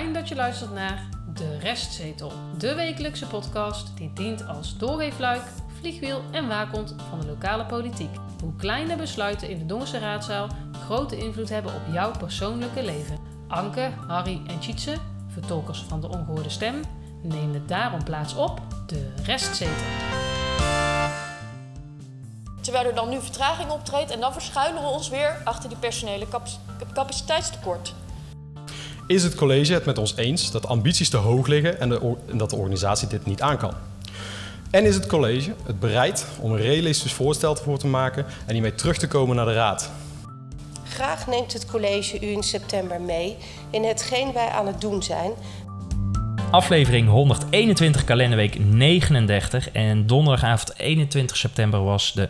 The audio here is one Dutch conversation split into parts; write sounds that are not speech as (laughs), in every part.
Fijn dat je luistert naar De Restzetel, de wekelijkse podcast die dient als doorweefluik, vliegwiel en waakhond van de lokale politiek. Hoe kleine besluiten in de Dongense raadzaal grote invloed hebben op jouw persoonlijke leven. Anke, Harry en Tjitse, vertolkers van de ongehoorde stem, nemen daarom plaats op De Restzetel. Terwijl er dan nu vertraging optreedt en dan verschuilen we ons weer achter die personele capac- capaciteitstekort. Is het college het met ons eens dat ambities te hoog liggen en, de or- en dat de organisatie dit niet aan kan? En is het college het bereid om een realistisch voorstel voor te maken en hiermee terug te komen naar de raad? Graag neemt het college u in september mee in hetgeen wij aan het doen zijn. Aflevering 121, kalenderweek 39. En donderdagavond 21 september was de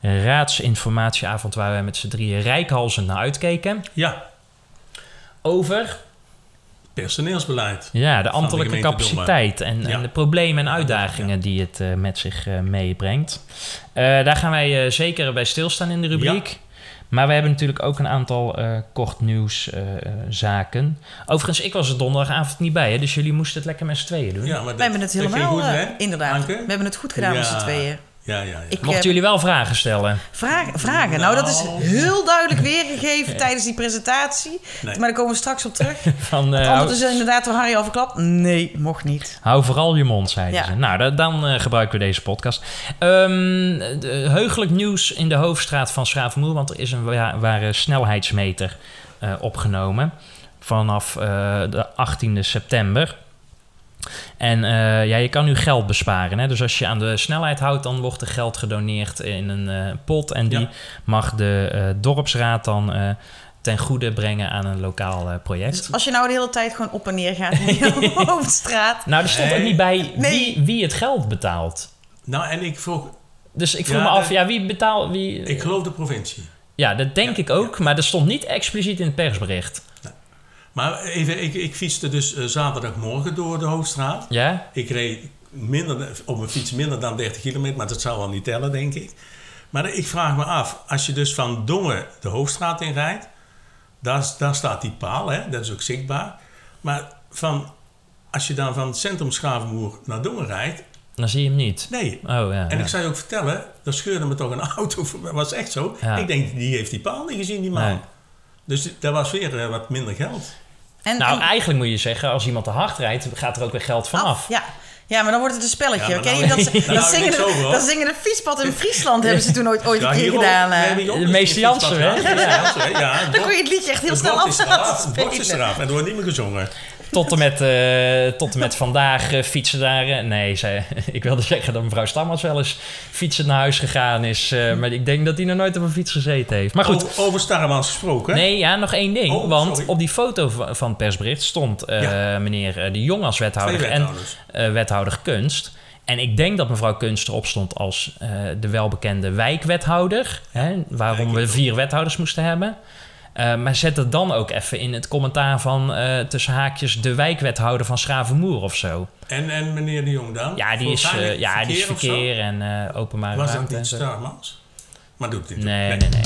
raadsinformatieavond waar wij met z'n drieën rijkhalsend naar uitkeken. Ja, Over personeelsbeleid. ja, de ambtelijke capaciteit en, Ja. en de problemen en uitdagingen die het eh, met zich eh, meebrengt. Eh, daar gaan wij eh, zeker bij stilstaan in de rubriek. Maar we hebben natuurlijk ook een aantal eh, kort nieuws eh, eh, zaken. Overigens, ik was er donderdagavond niet bij, hè, dus jullie moesten het lekker met z'n tweeën doen. Ja, maar dat, We hebben het helemaal, goed, inderdaad. Anke? We hebben het goed gedaan met z'n tweeën. Ja, ja, ja. Ik, Mochten eh, jullie wel vragen stellen? vragen, vragen. Nou, dat is Nou. heel duidelijk weergegeven (laughs) tijdens die presentatie. Nee. Maar daar komen we straks op terug. (laughs) Van, eh, antwoord is inderdaad door Harry al verklapt. Nee, mocht niet. hou vooral je mond, zeiden Ja. ze. Nou, da- dan eh, gebruiken we deze podcast. Ehm, de, heugelijk nieuws in de hoofdstraat van Schravenmoer, want er is een wa- ware snelheidsmeter eh, opgenomen vanaf eh, de 18e september. En eh, ja, je kan nu geld besparen. Hè? Dus als je aan de snelheid houdt, dan wordt er geld gedoneerd in een eh, pot. En die Ja. mag de eh, dorpsraad dan eh, ten goede brengen aan een lokaal eh, project. Dus als je nou de hele tijd gewoon op en neer gaat in de (laughs) hoofdstraat. Nou, er stond Nee. ook niet bij Nee. wie, wie het geld betaalt. Nou, en ik vroeg... Dus ik vroeg Ja, me af, de- ja, wie betaalt... Wie... Ik geloof de provincie. ja, dat denk ik ook, maar dat stond niet expliciet in het persbericht. Maar even, ik, ik fietste dus eh, zaterdagmorgen door de Hoofdstraat. Ja? Ik reed minder, op mijn fiets minder dan 30 kilometer, maar dat zou wel niet tellen, denk ik. Maar ik vraag me af, als je dus van Dongen de Hoofdstraat in rijdt, daar, daar staat die paal, hè, dat is ook zichtbaar. Maar van, als je dan van het centrum Schavenmoer naar Dongen rijdt, Dan zie je hem niet. nee. Oh ja. En ja. ik zou je ook vertellen, daar scheurde me toch een (laughs) auto voor. Dat was echt zo. Ja. Ik denk, die heeft die paal niet gezien, die man. Nee. Dus dat was weer eh, wat minder geld. En, Nou, en- eigenlijk moet je zeggen, als iemand te hard rijdt, gaat er ook weer geld vanaf. Ja. ja, maar dan wordt het een spelletje. Ja, Ken nou- je dat, ze- (laughs) nou, dat, zingen de, over, hoor. dat zingen de fietspad in Friesland hebben ze toen ooit, ooit een keer hierop- gedaan. eh. ook De een Jansen, hè? Ja, het (laughs) Dan kon je het liedje echt heel snel bord is af eraf, Het bord is eraf en er wordt niet meer gezongen. Tot en met, eh, tot en met vandaag eh, fietsen daar... eh, nee, zij, (laughs) ik wilde zeggen dat mevrouw Stammers wel eens fietsen naar huis gegaan is. eh, maar ik denk dat hij nog nooit op een fiets gezeten heeft. Maar goed, Over, over Starremans gesproken. Nee, ja, nog één ding. Oh, want sorry. op die foto va- van het persbericht stond Ja. meneer De Jong als wethouder en wethouder Kunst. En ik denk dat mevrouw Kunst erop stond als de welbekende wijkwethouder. Hè, waarom we vier wethouders moesten hebben. Eh, maar zet het dan ook even in het commentaar van eh, tussen haakjes de wijkwethouder van Schravenmoer of zo. En, en meneer de Jong dan? Ja, die is, eh, ja, die is verkeer en openbare Was dat niet. Starmans? Maar doet dit Nee, nee, nee. nee.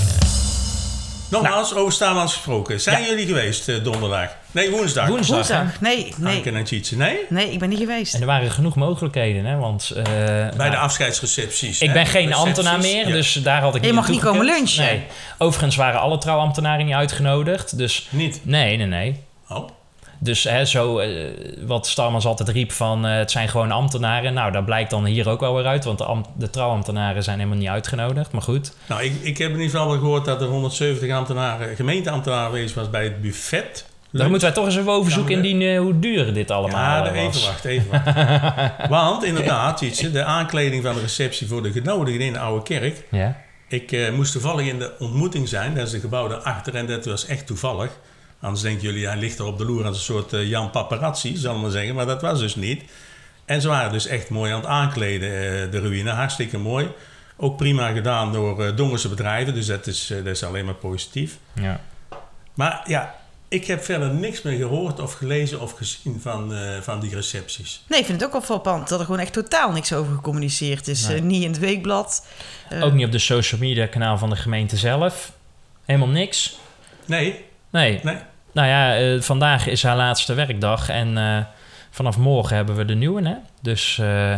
Nogmaals, over Starmans gesproken. Zijn Ja. jullie geweest donderdag? Nee, woensdag. Woensdag. Woensdag. Nee, nee. Anke en Tjitse. Nee? Nee, ik ben niet geweest. En er waren genoeg mogelijkheden, hè? Want eh, Bij nou, de afscheidsrecepties. Ik hè? ben geen Recepties. ambtenaar meer, Ja. dus daar had ik Je niet mag niet komen lunchen. Nee. Overigens waren alle trouwambtenaren niet uitgenodigd, dus Niet? nee, nee, nee. Oh. Dus hè, zo, eh, wat Starmans altijd riep van eh, het zijn gewoon ambtenaren. Nou, dat blijkt dan hier ook wel weer uit, want de, ambt- de trouwambtenaren zijn helemaal niet uitgenodigd. Maar goed, Nou, ik, ik heb in ieder geval wel gehoord dat er 170 ambtenaren, gemeenteambtenaren geweest was bij het buffet. Daar moeten wij toch eens even over zoeken Ja, maar- indien eh, hoe duur dit allemaal Ja, even was. wachten, even wachten. (laughs) Want inderdaad, Tjitse, de aankleding van de receptie voor de genodigden in de Oude Kerk. Ja? Ik eh, moest toevallig in de ontmoeting zijn. Dat is een gebouw daarachter en dat was echt toevallig. Anders denken jullie, hij ligt er op de loer als een soort eh, Jan Paparazzi, zal ik maar zeggen. Maar dat was dus niet. En ze waren dus echt mooi aan het aankleden, de ruïne. Hartstikke mooi. Ook prima gedaan door Dongense bedrijven, dus dat is, dat is alleen maar positief. Ja. Maar ja, ik heb verder niks meer gehoord of gelezen of gezien van, eh, van die recepties. Nee, ik vind het ook wel frappant dat er gewoon echt totaal niks over gecommuniceerd is. Nee. Eh, niet in het weekblad. Eh, Ook niet op de social media kanaal van de gemeente zelf. Helemaal niks. Nee, Nee. nee. nou ja, eh, vandaag is haar laatste werkdag en eh, vanaf morgen hebben we de nieuwe. Hè? Dus eh,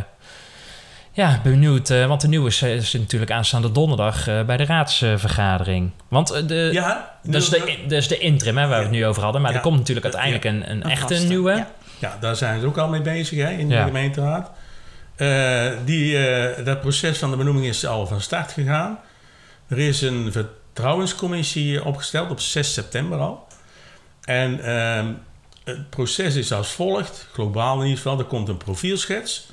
ja, benieuwd. eh, want de nieuwe is, is natuurlijk aanstaande donderdag eh, bij de raadsvergadering. Want eh, de, Ja, dat, is de, dat is de interim hè, waar we het nu over hadden. Maar Ja. er komt natuurlijk uiteindelijk een, een, Een echte vaste, nieuwe. ja. Daar zijn ze ook al mee bezig hè, in de gemeenteraad. Eh, die, eh, dat proces van de benoeming is al van start gegaan. Er is een vertrouwenscommissie opgesteld op 6 september al. En ehm, het proces is als volgt, globaal in ieder geval. Er komt een profielschets,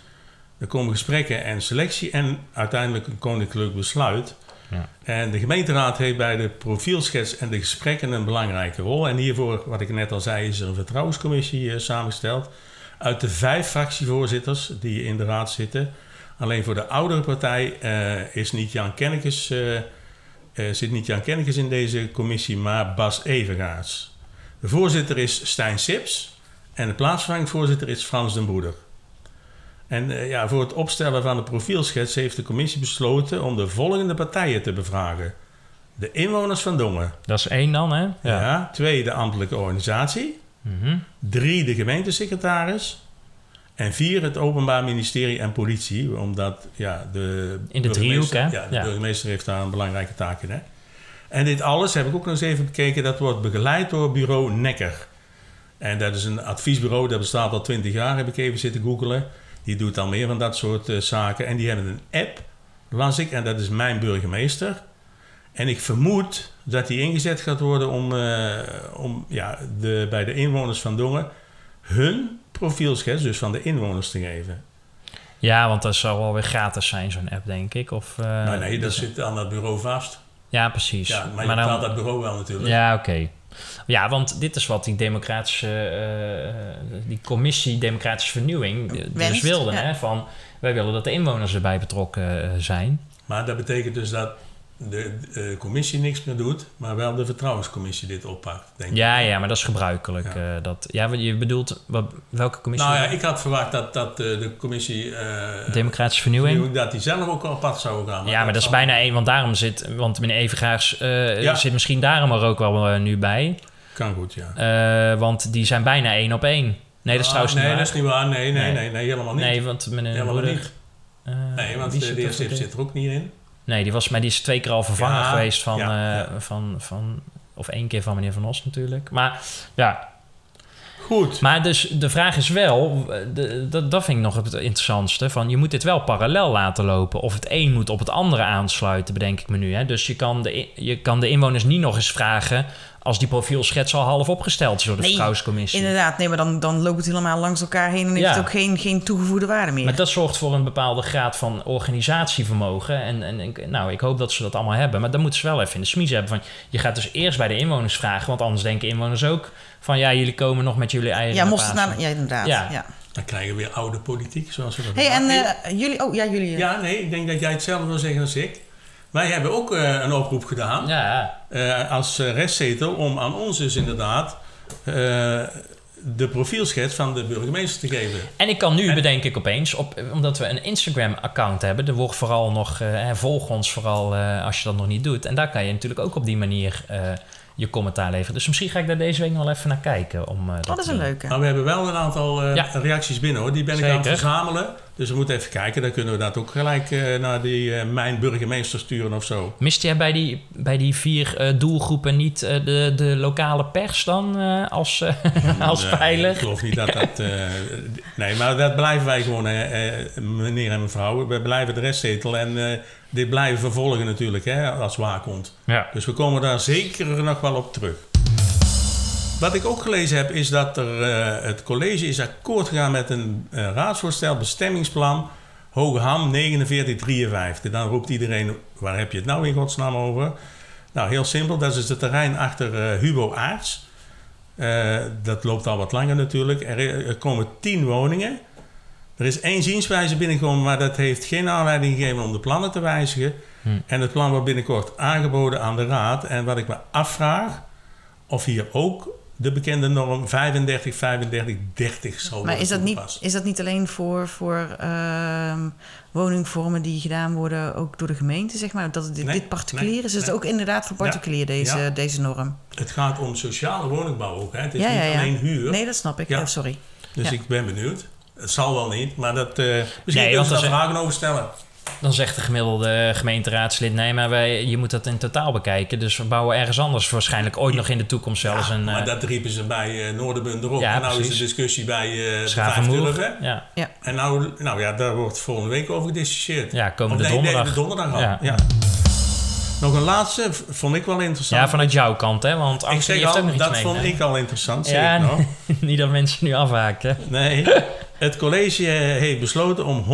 er komen gesprekken en selectie en uiteindelijk een koninklijk besluit. Ja. En de gemeenteraad heeft bij de profielschets en de gesprekken een belangrijke rol. En hiervoor, wat ik net al zei, is er een vertrouwenscommissie eh, samengesteld. Uit de vijf fractievoorzitters die in de raad zitten. Alleen voor de oudere partij eh, is niet Jan Kennekes, eh, zit niet Jan Kennekes in deze commissie, maar Bas Evengaarts. De voorzitter is Stijn Sips en de plaatsvervangend voorzitter is Frans den Broeder. En eh, ja, voor het opstellen van de profielschets heeft de commissie besloten om de volgende partijen te bevragen. De inwoners van Dongen. Dat is één dan, hè? Ja. Ja. Twee, de ambtelijke organisatie. Mhm. Drie, de gemeentesecretaris. En vier, het Openbaar Ministerie en Politie. Omdat ja, de, In de driehoek, hè? Ja, de Ja. burgemeester heeft daar een belangrijke taak in. Hè? En dit alles heb ik ook nog eens even bekeken. Dat wordt begeleid door bureau Nekker. En dat is een adviesbureau, dat bestaat al twintig jaar, heb ik even zitten googelen. Die doet al meer van dat soort eh, zaken. En die hebben een app, las ik, en dat is Mijn Burgemeester. En ik vermoed dat die ingezet gaat worden om, eh, om ja, de, bij de inwoners van Dongen hun profielschets, dus van de inwoners, te geven. ja, want dat zal wel weer gratis zijn, zo'n app, denk ik. Of, maar nee, dat dus- zit aan dat bureau vast. Ja, precies. Ja, maar je dan- betaalt dat bureau wel natuurlijk. Ja, oké. Ja, want dit is wat die democratische, eh, die commissie democratische vernieuwing eh, dus wilde. ja. Hè? Van, wij willen dat de inwoners erbij betrokken eh, zijn. Maar dat betekent dus dat de eh, commissie niks meer doet, maar wel de vertrouwenscommissie dit oppakt, denk ik. Ja, ja, maar dat is gebruikelijk. Ja. eh, dat, ja, je bedoelt, wat, welke commissie? Nou ja, ik had verwacht dat, dat eh, de commissie eh, Democratische vernieuwing? vernieuwing, dat die zelf ook apart zou gaan. ja, maar dat is bijna één, want daarom zit, want meneer Evengaars Ja. zit misschien daarom er ook wel nu bij. Kan goed, ja. Want die zijn bijna één op één. Nee, dat is Ah, trouwens nee, niet waar. dat is niet waar. Nee, nee, Nee. nee, nee, helemaal niet. Nee, want meneer helemaal Broeder... niet. Nee, want de, zit er zit er ook niet in. Nee, die, was, maar die is twee keer al vervangen Ja, geweest van, ja, eh, Van, van... Of één keer van meneer Van Os natuurlijk. Maar ja, Goed. maar dus de vraag is wel... eh, de- dat, dat vind ik nog het interessantste. Van, je moet dit wel parallel laten lopen. Of het een moet op het andere aansluiten, bedenk ik me nu. Hè? Dus je kan, de, je kan de inwoners niet nog eens vragen... als die profielschets al half opgesteld is door de Nee, vertrouwenscommissie. Inderdaad, nee, maar dan, dan loopt het helemaal langs elkaar heen en heeft het ook geen, geen toegevoegde waarde meer. Maar dat zorgt voor een bepaalde graad van organisatievermogen. En, en ik- nou, ik hoop dat ze dat allemaal hebben. Maar dan moeten ze wel even in de smies hebben. Van, je gaat dus eerst bij de inwoners vragen. Want anders denken inwoners ook van... ja, jullie komen nog met jullie eigen ja, moest naar, ja, inderdaad. Ja. Ja. Dan krijgen we weer oude politiek, zoals we dat Hey, en eh, jullie, oh ja, jullie. Ja, nee, ik denk dat jij hetzelfde wil zeggen als ik. Wij hebben ook eh, een oproep gedaan Ja, eh, als eh, restzetel om aan ons dus inderdaad de profielschets van de burgemeester te geven. en ik kan nu, En- bedenk ik opeens, op, omdat we een Instagram-account hebben... er wordt vooral nog, volg ons vooral als je dat nog niet doet. En daar kan je natuurlijk ook op die manier je commentaar leveren. Dus misschien ga ik daar deze week nog wel even naar kijken. Om, eh, Oh, dat is te een leuke. Maar we hebben wel een aantal eh, Ja. reacties binnen hoor. Die ben ik aan het verzamelen. Dus we moeten even kijken. Dan kunnen we dat ook gelijk eh, naar die eh, mijn burgemeester sturen of zo. Miste jij bij die, bij die vier eh, doelgroepen niet eh, de, de lokale pers dan eh, als, eh, (laughs) als Nee, pijler? Ik geloof niet dat dat... eh, nee, maar dat blijven wij gewoon, meneer en mevrouw. We blijven de restzetel en eh, dit blijven vervolgen natuurlijk hè, als waakhond. Ja. Dus we komen daar zeker nog wel op terug. Wat ik ook gelezen heb, is dat er, eh, het college is akkoord gegaan met een eh, raadsvoorstel, bestemmingsplan, Hogeham 4953. Dan roept iedereen, waar heb je het nou in godsnaam over? Nou, heel simpel, dat is het terrein achter eh, Hubo Aarts. Dat loopt al wat langer natuurlijk. Er, er komen tien woningen. Er is één zienswijze binnengekomen, maar dat heeft geen aanleiding gegeven om de plannen te wijzigen. Hm. En het plan wordt binnenkort aangeboden aan de raad. En wat ik me afvraag, of hier ook de bekende norm 35, 35, 30 zal Maar worden is dat, niet, toegepast. is dat niet alleen voor, voor ehm, woningvormen die gedaan worden, ook door de gemeente, zeg maar? Dat het dit, Nee, dit particulier nee, is? Is het ook inderdaad voor particulier, deze, ja. deze norm? Het gaat om sociale woningbouw ook. Hè? Het is Ja, niet ja, ja. alleen huur. Nee, dat snap ik. Ja. Oh, sorry. Dus Ja. ik ben benieuwd. Het zal wel niet, maar dat, eh misschien Nee, kunnen want ze daar vragen over stellen. Dan zegt de gemiddelde gemeenteraadslid: nee, maar wij, je moet dat in totaal bekijken. Dus we bouwen ergens anders waarschijnlijk ooit nog in de toekomst zelfs Ja, een. maar eh, dat riepen ze bij uh, Noorderbunder op. Ja, en nou is de discussie bij eh de Schavenmoer. Vijfturven. Ja. En nou, nou ja, daar wordt volgende week over gediscussieerd. ja, komende Of nee, nee, donderdag. de donderdag al. Ja. Nog een laatste, vond ik wel interessant. Ja, vanuit jouw kant, hè? Want zeg heeft ook al, nog iets dat vond ik al interessant, zeg Ja, ik (laughs) nog. Niet dat mensen nu afhaken. Nee, het college heeft besloten om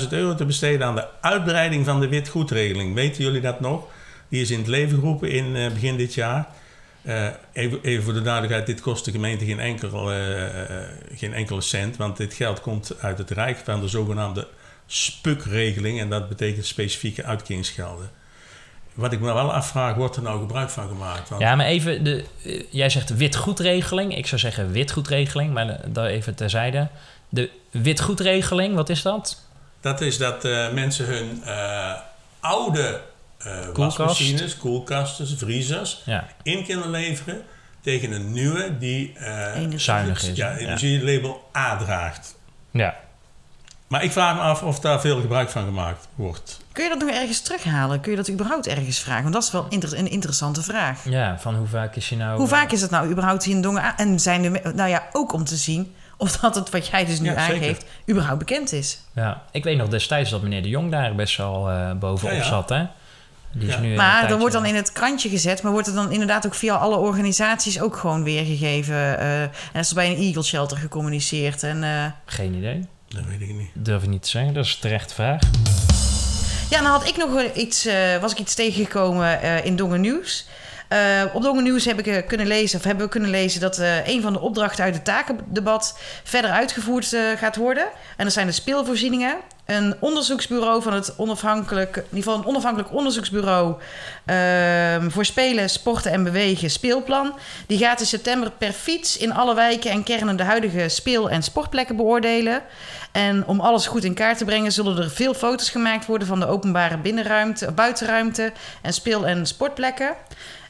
130.000 euro te besteden aan de uitbreiding van de witgoedregeling. Weten jullie dat nog? Die is in het leven geroepen in eh, begin dit jaar. Eh, even, even voor de duidelijkheid, dit kost de gemeente geen, enkel, eh, geen enkele cent, want dit geld komt uit het Rijk van de zogenaamde SPUK-regeling en dat betekent specifieke uitkeringsgelden. Wat ik me wel afvraag, wordt er nou gebruik van gemaakt? Want Ja, maar even, de, eh, jij zegt witgoedregeling. Ik zou zeggen witgoedregeling, maar eh, daar even terzijde. De witgoedregeling, wat is dat? Dat is dat eh, mensen hun eh, oude eh Koelkast. wasmachines, koelkasten, vriezers Ja, in kunnen leveren tegen een nieuwe die eh, Energie. zuinig is. ja, energielabel A draagt. Ja. Maar ik vraag me af of daar veel gebruik van gemaakt wordt. Kun je dat nog ergens terughalen? Kun je dat überhaupt ergens vragen? Want dat is wel inter- een interessante vraag. ja, van hoe vaak is je nou... Hoe vaak is het nou überhaupt hier in Dongen? aan- En zijn er, nou ja, ook om te zien of dat het wat jij dus nu Ja, zeker. aangeeft, überhaupt bekend is. Ja, ik weet nog destijds dat meneer de Jong daar best wel eh, bovenop Ja, ja. zat, hè? Die is Ja. nu een Maar dan wordt dan in het krantje gezet, maar wordt het dan inderdaad ook via alle organisaties ook gewoon weergegeven. eh en is er bij een Eagle Shelter gecommuniceerd. En eh, Geen idee. Dat weet ik niet. Durf ik niet te zeggen. Dat is een terechte vraag. Ja, dan had ik nog iets, eh, was ik iets tegengekomen eh, in Dongen Nieuws. Eh, op Dongen Nieuws heb ik kunnen lezen, of hebben we kunnen lezen, dat een van de opdrachten uit het takendebat verder uitgevoerd gaat worden. En dat zijn de speelvoorzieningen. Een onderzoeksbureau van het onafhankelijk, in ieder geval een onafhankelijk onderzoeksbureau ehm, voor spelen, sporten en bewegen, speelplan. Die gaat in september per fiets in alle wijken en kernen de huidige speel- en sportplekken beoordelen. En om alles goed in kaart te brengen, zullen er veel foto's gemaakt worden van de openbare binnenruimte, buitenruimte en speel- en sportplekken.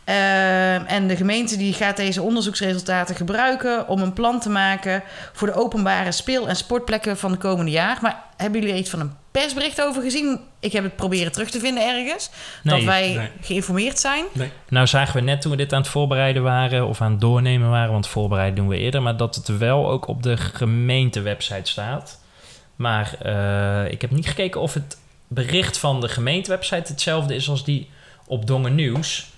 Ehm, en de gemeente die gaat deze onderzoeksresultaten gebruiken om een plan te maken voor de openbare speel- en sportplekken van de komende jaar. Maar hebben jullie er iets van een persbericht over gezien? Ik heb het proberen terug te vinden ergens. dat wij nee. geïnformeerd zijn. Nee. Nou zagen we net toen we dit aan het voorbereiden waren... of aan het doornemen waren, want voorbereiden doen we eerder... maar dat het wel ook op de gemeentewebsite staat. Maar eh, ik heb niet gekeken of het bericht van de gemeentewebsite... hetzelfde is als die op Dongen Nieuws...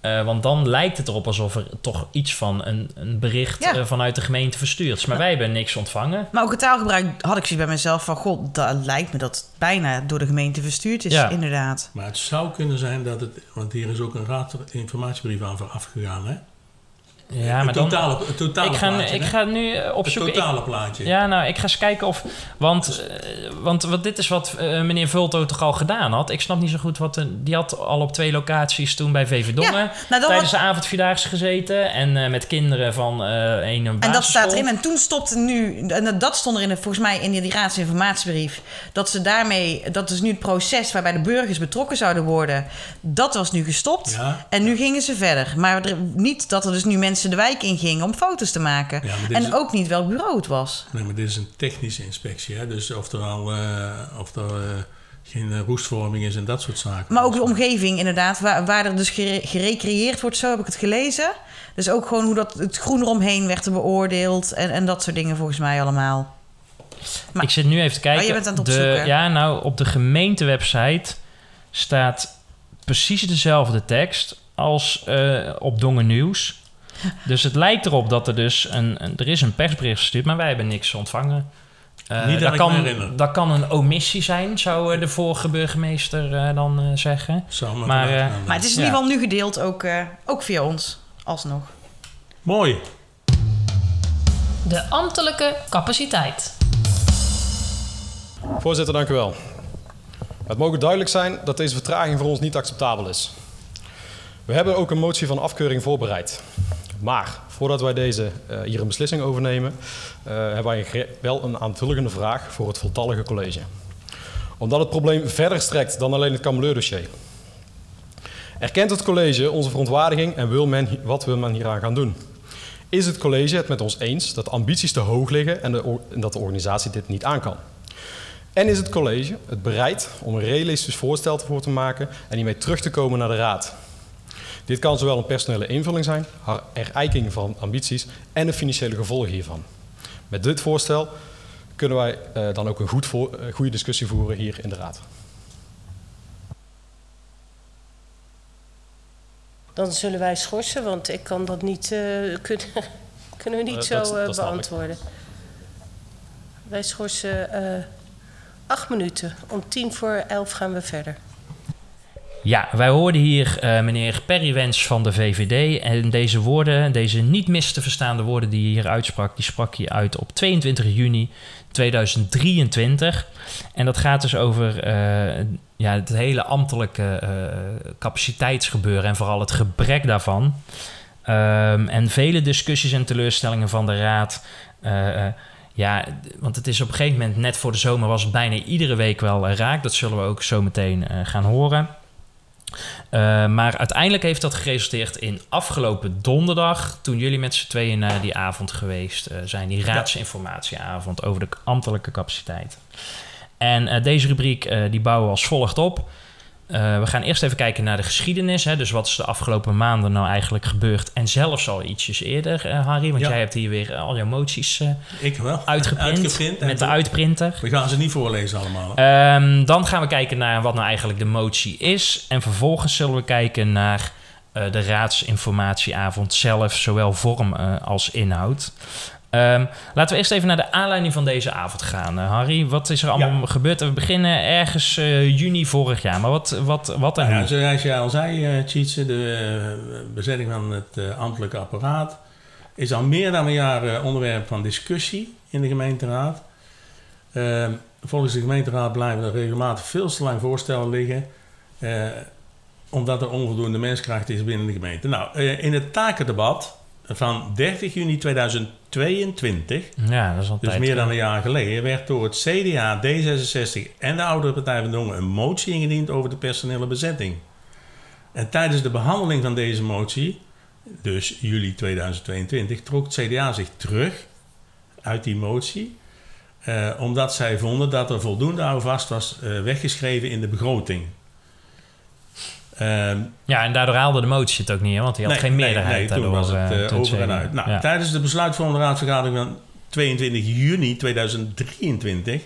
Eh, want dan lijkt het erop alsof er toch iets van een, een bericht Ja. eh, vanuit de gemeente verstuurd is. Maar wij hebben niks ontvangen. Maar ook het taalgebruik had ik zoiets bij mezelf van... God, dat lijkt me dat het bijna door de gemeente verstuurd is, Ja. inderdaad. Maar het zou kunnen zijn dat het... Want hier is ook een raad informatiebrief aan vooraf gegaan, hè? Ja, maar het dan... totale, het totale Ik ga, plaatje, ik hè? ga nu eh, Het opzoeken... ik- totale plaatje. Ja, nou, ik ga eens kijken of... Want, eh, want wat dit is wat eh, meneer Vulto toch al gedaan had. Ik snap niet zo goed wat... de- die had al op twee locaties toen bij VV Dongen... Ja, nou, tijdens was- de avondvierdaagse gezeten. En eh, met kinderen van eh een En dat staat erin. En toen stopte nu, en dat stond er in volgens mij in die raadsinformatiebrief, dat ze daarmee, dat is nu het proces waarbij de burgers betrokken zouden worden, dat was nu gestopt. Ja. En nu gingen ze verder. Maar er- niet dat er dus nu mensen de wijk in gingen om foto's te maken. Ja, en is- ook niet welk bureau het was. Nee, maar dit is een technische inspectie, hè? Dus of er al eh, of er, eh, geen eh, roestvorming is en dat soort zaken. Maar ook de omgeving inderdaad, waar, waar er dus gere- gerecreëerd wordt, zo heb ik het gelezen. Dus ook gewoon hoe dat, het groen eromheen werd beoordeeld en, en dat soort dingen volgens mij allemaal. Maar- ik zit nu even te kijken. Oh, je bent aan het de, opzoeken. ja, nou, op de gemeentewebsite staat precies dezelfde tekst als eh, op Dongen Nieuws. Dus het lijkt erop dat er dus een, een- er is een persbericht gestuurd, maar wij hebben niks ontvangen. Eh, Niet dat ik kan, me herinner. dat kan een omissie zijn, zou eh, de vorige burgemeester eh, dan eh, zeggen. Maar, het is in ieder geval nu gedeeld, ook, eh, ook via ons, alsnog. Mooi. De ambtelijke capaciteit. Voorzitter, dank u wel. Het mogen duidelijk zijn dat deze vertraging voor ons niet acceptabel is. We hebben ook een motie van afkeuring voorbereid. Maar voordat wij deze, eh, hier een beslissing over nemen, eh, hebben wij wel een aanvullende vraag voor het voltallige college. Omdat het probleem verder strekt dan alleen het Kameleur-dossier. Erkent het college onze verontwaardiging en wil men, wat wil men hieraan gaan doen? Is het college het met ons eens dat ambities te hoog liggen en, en dat de organisatie dit niet aan kan? En is het college het bereid om een realistisch voorstel voor te maken en hiermee terug te komen naar de raad? Dit kan zowel een personele invulling zijn, haar erijking van ambities en de financiële gevolgen hiervan. Met dit voorstel kunnen wij eh, dan ook een goed voor, eh, goede discussie voeren hier in de raad. Dan zullen wij schorsen, want ik kan dat niet, eh, (laughs) kunnen, kunnen we niet zo dat- dat beantwoorden. Wij schorsen eh, acht minuten. Om tien voor elf gaan we verder. Ja, wij hoorden hier eh, meneer Perry Wens van de VVD. En deze woorden, deze niet mis te verstaande woorden die hij hier uitsprak, die sprak hij uit op 22 juni 2023. En dat gaat dus over eh, ja, het hele ambtelijke eh, capaciteitsgebeuren en vooral het gebrek daarvan. Ehm, en vele discussies en teleurstellingen van de raad. ja, want het is op een gegeven moment, net voor de zomer, was het bijna iedere week wel raak. Dat zullen we ook zo meteen gaan horen. Uh, maar uiteindelijk heeft dat geresulteerd in afgelopen donderdag, toen jullie met z'n tweeën naar die avond geweest uh, zijn, die raadsinformatieavond over de ambtelijke capaciteit. En uh, deze rubriek die bouwen we als volgt op. Uh, we gaan eerst even kijken naar de geschiedenis. Hè? Dus wat is de afgelopen maanden nou eigenlijk gebeurd? En zelfs al ietsjes eerder, uh, Harry. Want ja. jij hebt hier weer al jouw moties uh, Ik wel. (laughs) uitgeprint. Uitgeprint. met de uitprinter. We gaan ze niet voorlezen allemaal. Um, dan gaan we kijken naar wat nou eigenlijk de motie is. En vervolgens zullen we kijken naar de raadsinformatieavond zelf. Zowel vorm als inhoud. Um, laten we eerst even naar de aanleiding van deze avond gaan, uh, Harry. Wat is er allemaal ja. gebeurd? We beginnen ergens uh, juni vorig jaar, maar wat, wat, wat en nou ja, Zoals jij al zei, uh, Tjitse, de bezetting van het ambtelijke apparaat... is al meer dan een jaar onderwerp van discussie in de gemeenteraad. Ehm, volgens de gemeenteraad blijven er regelmatig veel te lang voorstellen liggen... omdat er onvoldoende menskracht is binnen de gemeente. Nou, in het takendebat van 30 juni 2022, ja, dat is al dus tijd, meer dan een jaar geleden, werd door het CDA, D66 en de Oudere Partij van Dongen een motie ingediend over de personele bezetting. En tijdens de behandeling van deze motie, dus juli 2022, trok het CDA zich terug uit die motie, eh, omdat zij vonden dat er voldoende houvast was eh, weggeschreven in de begroting. Um, ja, en daardoor haalde de motie het ook niet, hè? want die had nee, geen meerderheid. Nee, nee toen was het uh, over en uit. Nou, ja. Tijdens de besluitvormende raadsvergadering van 22 juni 2023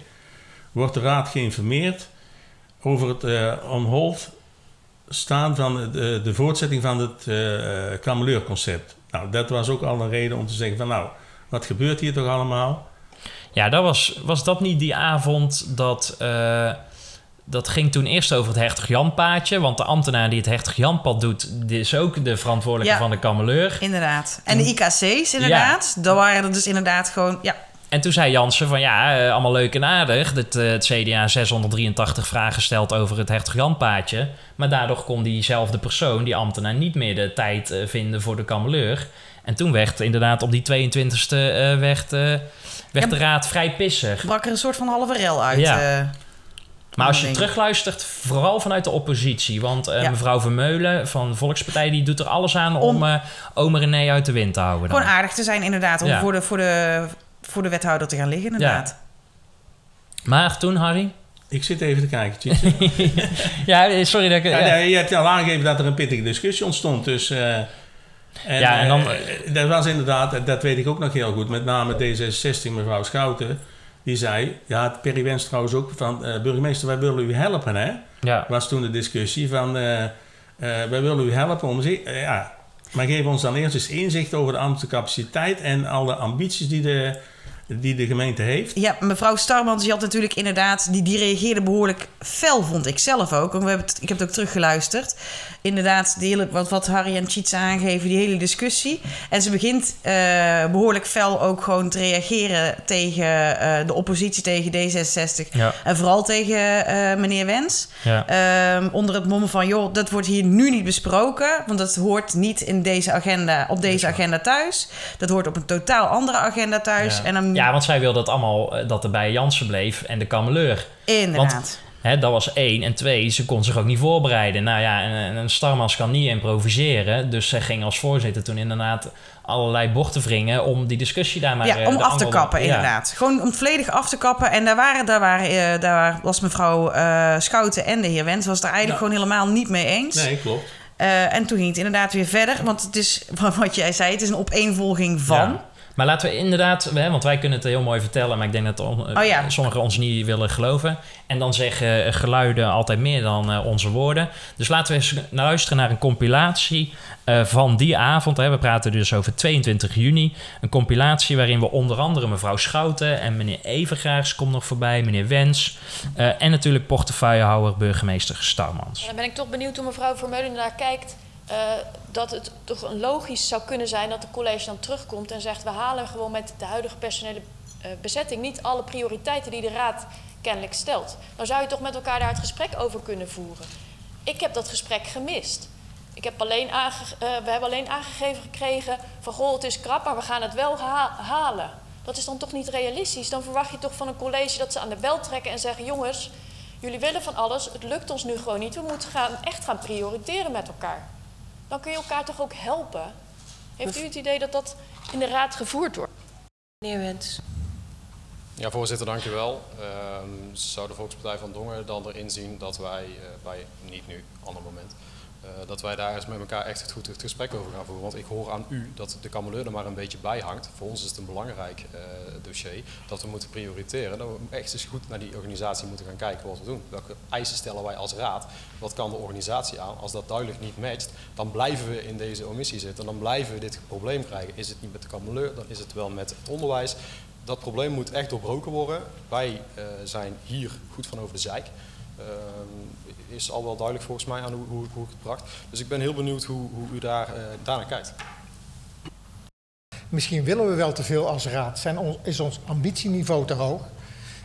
wordt de raad geïnformeerd over het uh, on hold staan van de, de voortzetting van het uh, Kameleurconcept. Nou, dat was ook al een reden om te zeggen van nou, wat gebeurt hier toch allemaal? Ja, dat was, was dat niet die avond dat... Uh, dat ging toen eerst over het Hertog Jan-paadje. Want de ambtenaar die het Hertog Jan-pad doet... die is ook de verantwoordelijke ja, van de kameleur. Inderdaad. En de IKC's inderdaad. Ja. Daar waren er dus inderdaad gewoon... Ja. En toen zei Jansen van ja, uh, allemaal leuk en aardig... dat uh, het CDA 683 vragen stelt over het Hertog Jan-paadje. Maar daardoor kon diezelfde persoon, die ambtenaar... niet meer de tijd uh, vinden voor de kameleur. En toen werd inderdaad op die 22e werd, werd de raad vrij pissig. Brak er een soort van halve rel uit. Ja. Maar als je terugluistert, vooral vanuit de oppositie. Want uh, ja. mevrouw Vermeulen van de Volkspartij... die doet er alles aan om, om uh, ome René uit de wind te houden. Dan. Gewoon aardig te zijn inderdaad. Om ja. voor, de, voor, de, voor de wethouder te gaan liggen inderdaad. Ja. Maar toen, Harry? Ik zit even te kijken, (laughs) Ja, sorry dat ik... Ja, nee, je hebt al aangegeven dat er een pittige discussie ontstond. Dus... Uh, en, ja, en dan... Uh, dat was inderdaad, dat weet ik ook nog heel goed... met name D66, mevrouw Schouten... Die zei, ja, Perry Wens trouwens ook, van uh, burgemeester, wij willen u helpen, hè? Ja. Was toen de discussie van, uh, uh, wij willen u helpen om... ja, maar geef ons dan eerst eens inzicht over de ambtelijke capaciteit en alle ambities die de, die de gemeente heeft. Ja, mevrouw Starmans, die had natuurlijk inderdaad, die, die reageerde behoorlijk fel, vond ik zelf ook. We hebben het, ik heb het ook teruggeluisterd. inderdaad, de hele, wat, wat Harry en Cheats aangeven, die hele discussie. En ze begint eh, behoorlijk fel ook gewoon te reageren tegen eh, de oppositie, tegen D66. Ja. En vooral tegen eh, meneer Wens. Ja. Ehm, onder het mommen van, joh, dat wordt hier nu niet besproken. Want dat hoort niet in deze agenda, op deze agenda thuis. Dat hoort op een totaal andere agenda thuis. Ja. En dan, ja, want zij wil dat allemaal eh, dat er bij Jansen bleef en de kameleur. inderdaad. Want hè, dat was één. En twee, ze kon zich ook niet voorbereiden. Nou ja, en, en een Starmans kan niet improviseren. Dus zij ging als voorzitter toen inderdaad allerlei bochten wringen om die discussie daar maar... ja, eh, om af te angel- kappen, ja. inderdaad. Gewoon om volledig af te kappen. En daar, waren, daar, waren, eh, daar was mevrouw eh, Schouten en de heer Wens... was het er eigenlijk gewoon helemaal niet mee eens. Nee, klopt. Eh, en toen ging het inderdaad weer verder. Want het is, (laughs) wat jij zei, het is een opeenvolging van... Ja. Maar laten we inderdaad, hè, want wij kunnen het heel mooi vertellen, maar ik denk dat on- Oh ja. sommigen ons niet willen geloven. En dan zeggen geluiden altijd meer dan eh, onze woorden. Dus laten we eens luisteren naar een compilatie eh, van die avond. Hè. We praten dus over 22 juni. Een compilatie waarin we onder andere mevrouw Schouten en meneer Evergaars komt nog voorbij, meneer Wens. eh, en natuurlijk portefeuillehouder burgemeester Starmans. En dan ben ik toch benieuwd hoe mevrouw Vermeulen naar kijkt. Eh, dat het toch logisch zou kunnen zijn dat de college dan terugkomt en zegt: we halen gewoon met de huidige personele eh, bezetting niet alle prioriteiten die de raad kennelijk stelt. Dan zou je toch met elkaar daar het gesprek over kunnen voeren. Ik heb dat gesprek gemist. Ik heb alleen eh, we hebben alleen aangegeven gekregen van goh, het is krap, maar we gaan het wel ha- halen. Dat is dan toch niet realistisch? Dan verwacht je toch van een college dat ze aan de bel trekken en zeggen: jongens, jullie willen van alles, het lukt ons nu gewoon niet. We moeten gaan, echt gaan prioriteren met elkaar. Dan kun je elkaar toch ook helpen? Heeft u het idee dat dat in de raad gevoerd wordt? Meneer Wens. Ja, voorzitter, dank u wel. Ehm, zou de Volkspartij van Dongen dan erin zien dat wij, eh, bij, niet nu, ander moment, dat wij daar eens met elkaar echt het goed het gesprek over gaan voeren. Want ik hoor aan u dat de kameleur er maar een beetje bij hangt. Voor ons is het een belangrijk eh, dossier dat we moeten prioriteren. Dat we echt eens goed naar die organisatie moeten gaan kijken wat we doen. Welke eisen stellen wij als raad? Wat kan de organisatie aan? Als dat duidelijk niet matcht, dan blijven we in deze omissie zitten. Dan blijven we dit probleem krijgen. Is het niet met de kameleur, dan is het wel met het onderwijs dat probleem moet echt doorbroken worden. Wij eh, zijn hier goed van over de zeik. Ehm, is al wel duidelijk volgens mij aan hoe, hoe, hoe ik het bracht. Dus ik ben heel benieuwd hoe, hoe u daar, eh daarnaar kijkt. Misschien willen we wel te veel als raad. Zijn ons, is ons ambitieniveau te hoog?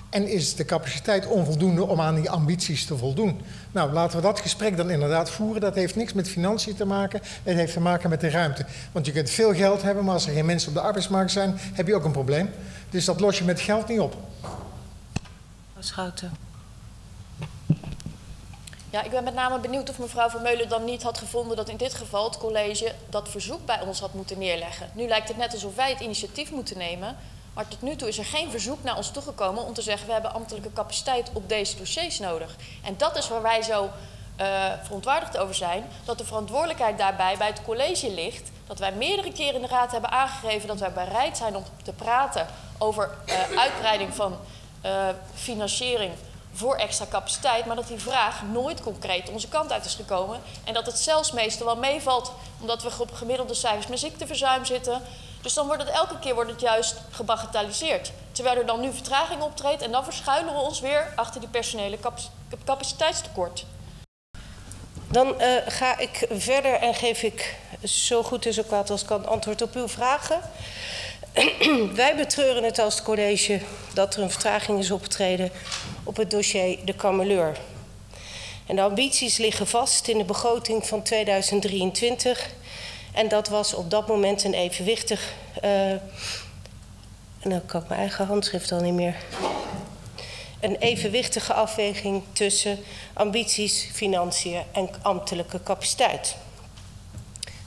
En is de capaciteit onvoldoende om aan die ambities te voldoen? Nou, laten we dat gesprek dan inderdaad voeren. Dat heeft niks met financiën te maken. Het heeft te maken met de ruimte. Want je kunt veel geld hebben, maar als er geen mensen op de arbeidsmarkt zijn, heb je ook een probleem. Dus dat los je met geld niet op. Mevrouw Schouten. Ja, ik ben met name benieuwd of mevrouw Vermeulen dan niet had gevonden dat in dit geval het college dat verzoek bij ons had moeten neerleggen. Nu lijkt het net alsof wij het initiatief moeten nemen, maar tot nu toe is er geen verzoek naar ons toegekomen om te zeggen we hebben ambtelijke capaciteit op deze dossiers nodig. En dat is waar wij zo eh, verontwaardigd over zijn, dat de verantwoordelijkheid daarbij bij het college ligt. Dat wij meerdere keren in de raad hebben aangegeven dat wij bereid zijn om te praten over eh, uitbreiding van eh, financiering voor extra capaciteit, maar dat die vraag nooit concreet onze kant uit is gekomen. En dat het zelfs meestal wel meevalt, omdat we op gemiddelde cijfers met ziekteverzuim zitten. Dus dan wordt het elke keer wordt het juist gebagatelliseerd. Terwijl er dan nu vertraging optreedt en dan verschuilen we ons weer achter die personele capac- capaciteitstekort. Dan eh, ga ik verder en geef ik zo goed en zo kwaad als kan antwoord op uw vragen. (clears throat) Wij betreuren het als het college dat er een vertraging is opgetreden op het dossier de kameleur. En de ambities liggen vast in de begroting van 2023. En dat was op dat moment een evenwichtig. eh, dan kan mijn eigen handschrift al niet meer een evenwichtige afweging tussen ambities, financiën en ambtelijke capaciteit.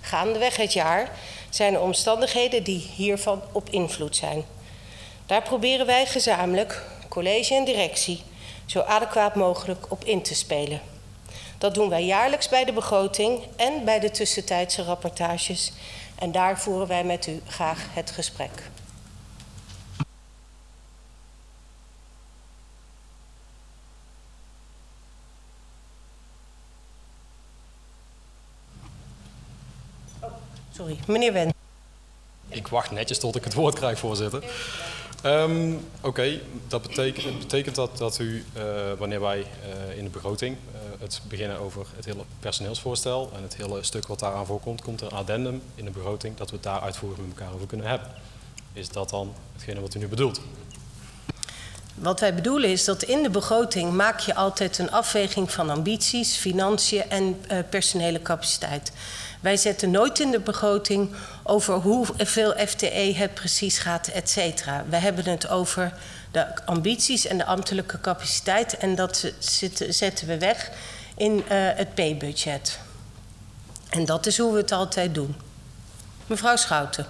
Gaandeweg het jaar zijn er omstandigheden die hiervan op invloed zijn. Daar proberen wij gezamenlijk, college en directie, zo adequaat mogelijk op in te spelen. Dat doen wij jaarlijks bij de begroting en bij de tussentijdse rapportages. En daar voeren wij met u graag het gesprek. Sorry, meneer Wen. Ik wacht netjes tot ik het woord krijg, voorzitter. Ehm, Oké, dat betekent, betekent dat dat u, uh, wanneer wij uh, in de begroting uh, het beginnen over het hele personeelsvoorstel en het hele stuk wat daaraan voorkomt, komt er een addendum in de begroting dat we het daar uitvoerig met elkaar over kunnen hebben. Is dat dan hetgene wat u nu bedoelt? Wat wij bedoelen is dat in de begroting maak je altijd een afweging van ambities, financiën en personele capaciteit. Wij zetten nooit in de begroting over hoeveel FTE het precies gaat, et cetera. We hebben het over de ambities en de ambtelijke capaciteit en dat zetten we weg in uh, het P-budget. En dat is hoe we het altijd doen. Mevrouw Schouten.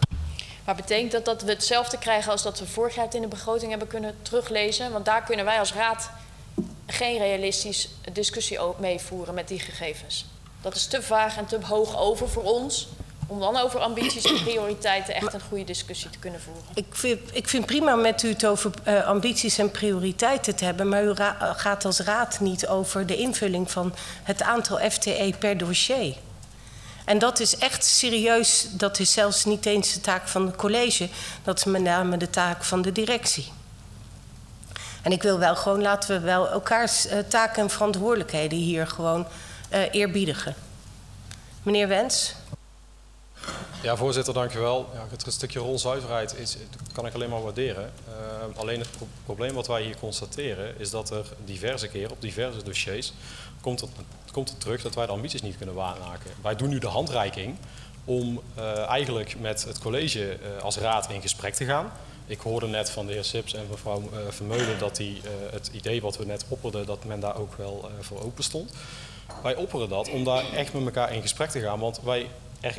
Maar betekent dat dat we hetzelfde krijgen als dat we vorig jaar in de begroting hebben kunnen teruglezen? Want daar kunnen wij als raad geen realistisch discussie mee voeren met die gegevens. Dat is te vaag en te hoog over voor ons. Om dan over ambities en prioriteiten echt een goede discussie te kunnen voeren. Ik vind, ik vind prima met u het over uh, ambities en prioriteiten te hebben. Maar u gaat als raad niet over de invulling van het aantal FTE per dossier. En dat is echt serieus, dat is zelfs niet eens de taak van het college, dat is met name de taak van de directie. En ik wil wel gewoon, laten we wel elkaars uh, taken en verantwoordelijkheden hier gewoon uh, eerbiedigen. Meneer Wens. Ja, voorzitter, dankjewel. Ja, het stukje rolzuiverheid is, kan ik alleen maar waarderen. Uh, alleen het pro probleem wat wij hier constateren is dat er diverse keren op diverse dossiers komt het, komt terug dat wij de ambities niet kunnen waarmaken. Wij doen nu de handreiking om uh, eigenlijk met het college uh, als raad in gesprek te gaan. Ik hoorde net van de heer Sips en mevrouw uh, Vermeulen dat die, het idee wat we net opperden, dat men daar ook wel voor open stond. Wij opperen dat om daar echt met elkaar in gesprek te gaan, want wij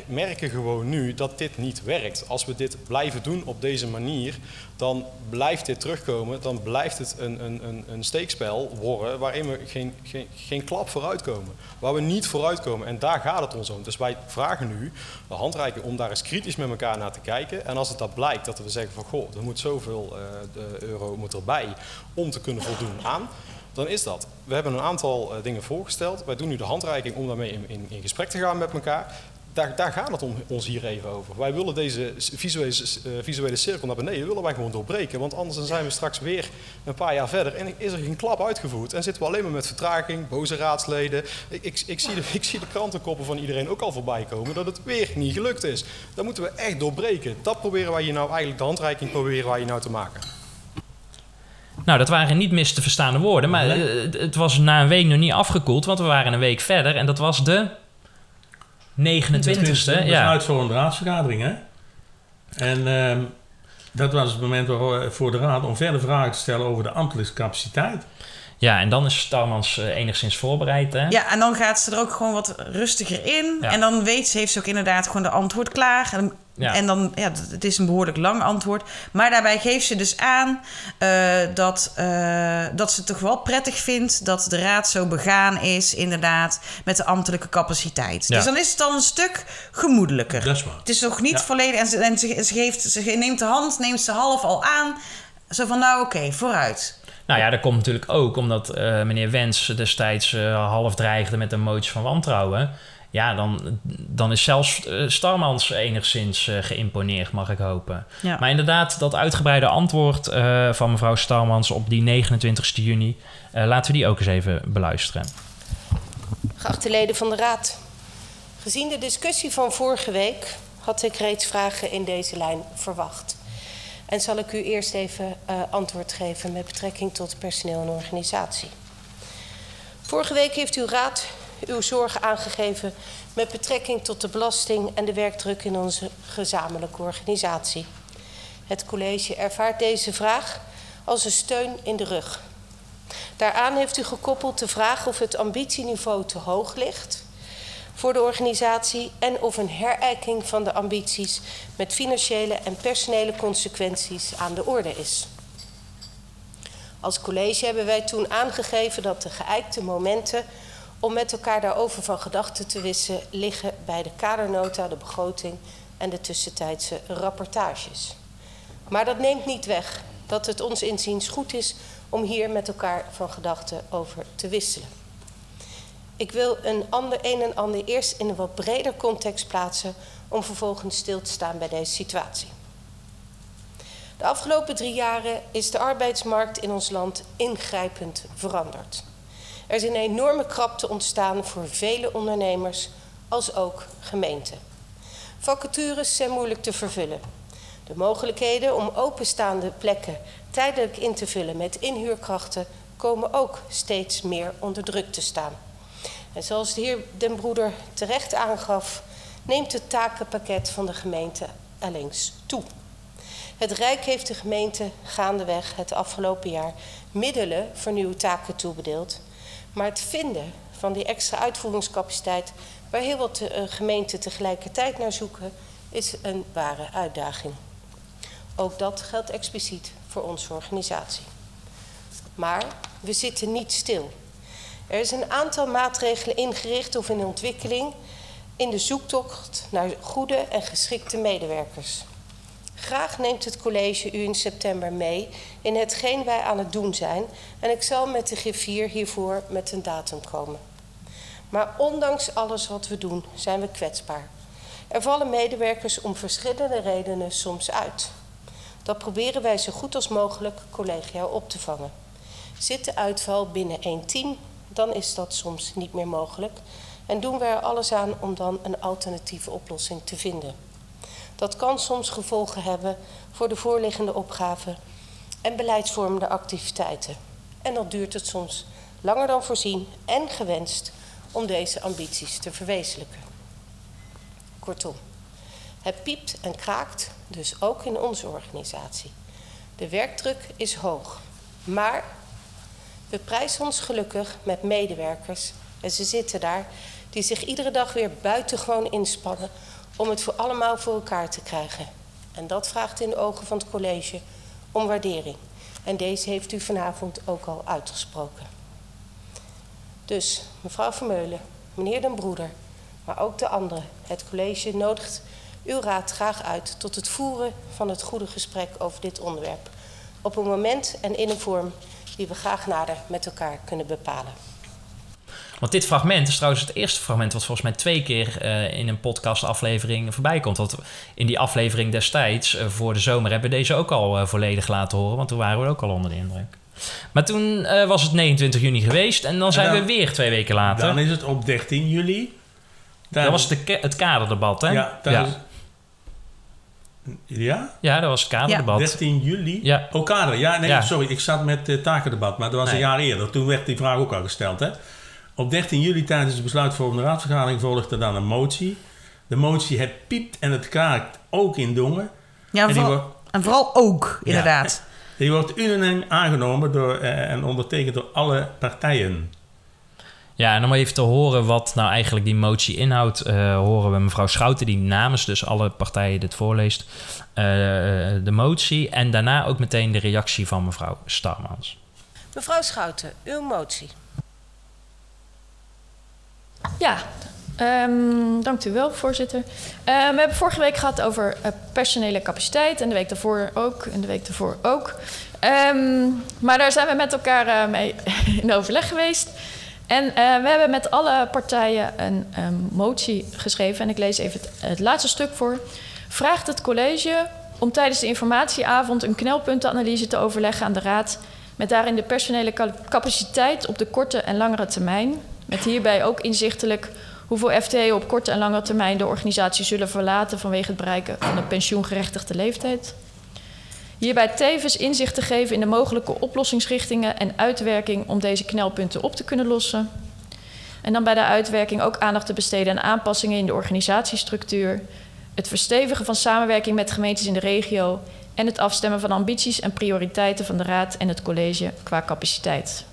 merken gewoon nu dat dit niet werkt. Als we dit blijven doen op deze manier, dan blijft dit terugkomen. Dan blijft het een, een, een steekspel worden waarin we geen, geen, geen klap vooruitkomen. Waar we niet vooruitkomen. En daar gaat het ons om. Dus wij vragen nu de handreiking om daar eens kritisch met elkaar naar te kijken. En als het dat blijkt dat we zeggen van goh, er moet zoveel de euro moet erbij om te kunnen voldoen aan dan is dat. We hebben een aantal uh, dingen voorgesteld. Wij doen nu de handreiking om daarmee in, in gesprek te gaan met elkaar. Daar, daar, gaat het om, ons hier even over. Wij willen deze visuele, uh, visuele, cirkel naar beneden willen wij gewoon doorbreken. Want anders dan zijn we straks weer een paar jaar verder en is er geen klap uitgevoerd. En zitten we alleen maar met vertraging, boze raadsleden. Ik, ik, ik, zie de, (laughs) ik zie de krantenkoppen van iedereen ook al voorbij komen dat het weer niet gelukt is. Dat moeten we echt doorbreken. Dat proberen wij hier nou eigenlijk, de handreiking proberen wij hier nou te maken. Nou, dat waren niet mis te verstaande woorden, maar nee. het was na een week nog niet afgekoeld, want we waren een week verder en dat was de 29e. Dat ja. uit voor een raadsvergadering, hè? En uh, dat was het moment voor de raad om verder vragen te stellen over de ambtelijke capaciteit. Ja, en dan is Starmans uh, enigszins voorbereid. Hè? Ja, en dan gaat ze er ook gewoon wat rustiger in. Ja. En dan weet ze, heeft ze ook inderdaad gewoon de antwoord klaar. En, ja. en dan, ja, het is een behoorlijk lang antwoord. Maar daarbij geeft ze dus aan uh, dat, uh, dat ze het toch wel prettig vindt dat de raad zo begaan is, inderdaad, met de ambtelijke capaciteit. Ja. Dus dan is het dan een stuk gemoedelijker. Dat is waar. Het is nog niet volledig. En, ze, en ze, ze, geeft, ze neemt de hand, neemt ze half al aan. Zo van, nou oké, okay, vooruit. Nou ja, dat komt natuurlijk ook omdat uh, meneer Wens destijds uh, half dreigde met een motie van wantrouwen. Ja, dan, dan is zelfs uh, Starmans enigszins geïmponeerd, mag ik hopen. Ja. Maar inderdaad, dat uitgebreide antwoord van mevrouw Starmans op die 29 juni, laten we die ook eens even beluisteren. Geachte leden van de Raad, gezien de discussie van vorige week had ik reeds vragen in deze lijn verwacht. En zal ik u eerst even uh, antwoord geven met betrekking tot personeel en organisatie. Vorige week heeft uw raad uw zorgen aangegeven met betrekking tot de belasting en de werkdruk in onze gezamenlijke organisatie. Het college ervaart deze vraag als een steun in de rug. Daaraan heeft u gekoppeld de vraag of het ambitieniveau te hoog ligt voor de organisatie en of een herijking van de ambities met financiële en personele consequenties aan de orde is. Als college hebben wij toen aangegeven dat de geëikte momenten om met elkaar daarover van gedachten te wisselen liggen bij de kadernota, de begroting en de tussentijdse rapportages. Maar dat neemt niet weg dat het ons inziens goed is om hier met elkaar van gedachten over te wisselen. Ik wil een, ander, een en ander eerst in een wat breder context plaatsen om vervolgens stil te staan bij deze situatie. De afgelopen drie jaren is de arbeidsmarkt in ons land ingrijpend veranderd. Er is een enorme krapte ontstaan voor vele ondernemers als ook gemeenten. Vacatures zijn moeilijk te vervullen. De mogelijkheden om openstaande plekken tijdelijk in te vullen met inhuurkrachten komen ook steeds meer onder druk te staan. En zoals de heer Den Broeder terecht aangaf, neemt het takenpakket van de gemeente allengs toe. Het Rijk heeft de gemeente gaandeweg het afgelopen jaar middelen voor nieuwe taken toebedeeld. Maar het vinden van die extra uitvoeringscapaciteit, waar heel wat eh, gemeenten tegelijkertijd naar zoeken, is een ware uitdaging. Ook dat geldt expliciet voor onze organisatie. Maar we zitten niet stil. Er is een aantal maatregelen ingericht of in ontwikkeling in de zoektocht naar goede en geschikte medewerkers. Graag neemt het college u in september mee in hetgeen wij aan het doen zijn en ik zal met de griffier hiervoor met een datum komen. Maar ondanks alles wat we doen zijn we kwetsbaar. Er vallen medewerkers om verschillende redenen soms uit. Dat proberen wij zo goed als mogelijk collegiaal op te vangen. Zit de uitval binnen één team, dan is dat soms niet meer mogelijk en doen wij er alles aan om dan een alternatieve oplossing te vinden. Dat kan soms gevolgen hebben voor de voorliggende opgaven en beleidsvormende activiteiten. En dan duurt het soms langer dan voorzien en gewenst om deze ambities te verwezenlijken. Kortom, het piept en kraakt, dus ook in onze organisatie. De werkdruk is hoog, maar we prijzen ons gelukkig met medewerkers, en ze zitten daar, die zich iedere dag weer buitengewoon inspannen om het voor allemaal voor elkaar te krijgen. En dat vraagt in de ogen van het college om waardering. En deze heeft u vanavond ook al uitgesproken. Dus, mevrouw Vermeulen, meneer Den Broeder, maar ook de anderen, het college nodigt uw raad graag uit tot het voeren van het goede gesprek over dit onderwerp. Op een moment en in een vorm die we graag nader met elkaar kunnen bepalen. Want dit fragment is trouwens het eerste fragment wat volgens mij twee keer uh, in een podcastaflevering voorbij komt. Want in die aflevering destijds, uh, voor de zomer, hebben we deze ook al uh, volledig laten horen. Want toen waren we ook al onder de indruk. Maar toen was het 29 juni geweest en dan zijn en dan, we weer twee weken later. Dan is het op 13 juli. Dat was de, het kaderdebat, hè? Ja, ja. Is, ja? Ja, dat was het kaderdebat. Ja. 13 juli? Ja. Oh, kader. Ja, nee, ja. sorry. Ik zat met het takendebat, maar dat was nee. een jaar eerder. Toen werd die vraag ook al gesteld, hè? Op 13 juli tijdens de besluitvormende raadsvergadering volgde dan een motie. De motie het piept en het kraakt ook in Dongen. Ja, en, vooral, wordt, en vooral ook, inderdaad. Ja, die wordt unaniem aangenomen door, eh, en ondertekend door alle partijen. Ja, en om even te horen wat nou eigenlijk die motie inhoudt, uh, horen we mevrouw Schouten, die namens dus alle partijen dit voorleest, uh, de motie. En daarna ook meteen de reactie van mevrouw Starmans. Mevrouw Schouten, uw motie. Ja, um, dank u wel, voorzitter. Uh, we hebben vorige week gehad over uh, personele capaciteit en de week daarvoor ook en de week daarvoor ook. Um, maar daar zijn we met elkaar uh, mee (laughs) in overleg geweest. En we hebben met alle partijen een um, motie geschreven. En ik lees even het, het laatste stuk voor. Vraagt het college om tijdens de informatieavond een knelpuntenanalyse te overleggen aan de Raad. Met daarin de personele capaciteit op de korte en langere termijn. Met hierbij ook inzichtelijk hoeveel FTE op korte en lange termijn de organisatie zullen verlaten vanwege het bereiken van de pensioengerechtigde leeftijd. Hierbij tevens inzicht te geven in de mogelijke oplossingsrichtingen en uitwerking om deze knelpunten op te kunnen lossen. En dan bij de uitwerking ook aandacht te besteden aan aanpassingen in de organisatiestructuur, het verstevigen van samenwerking met gemeentes in de regio en het afstemmen van ambities en prioriteiten van de Raad en het college qua capaciteit.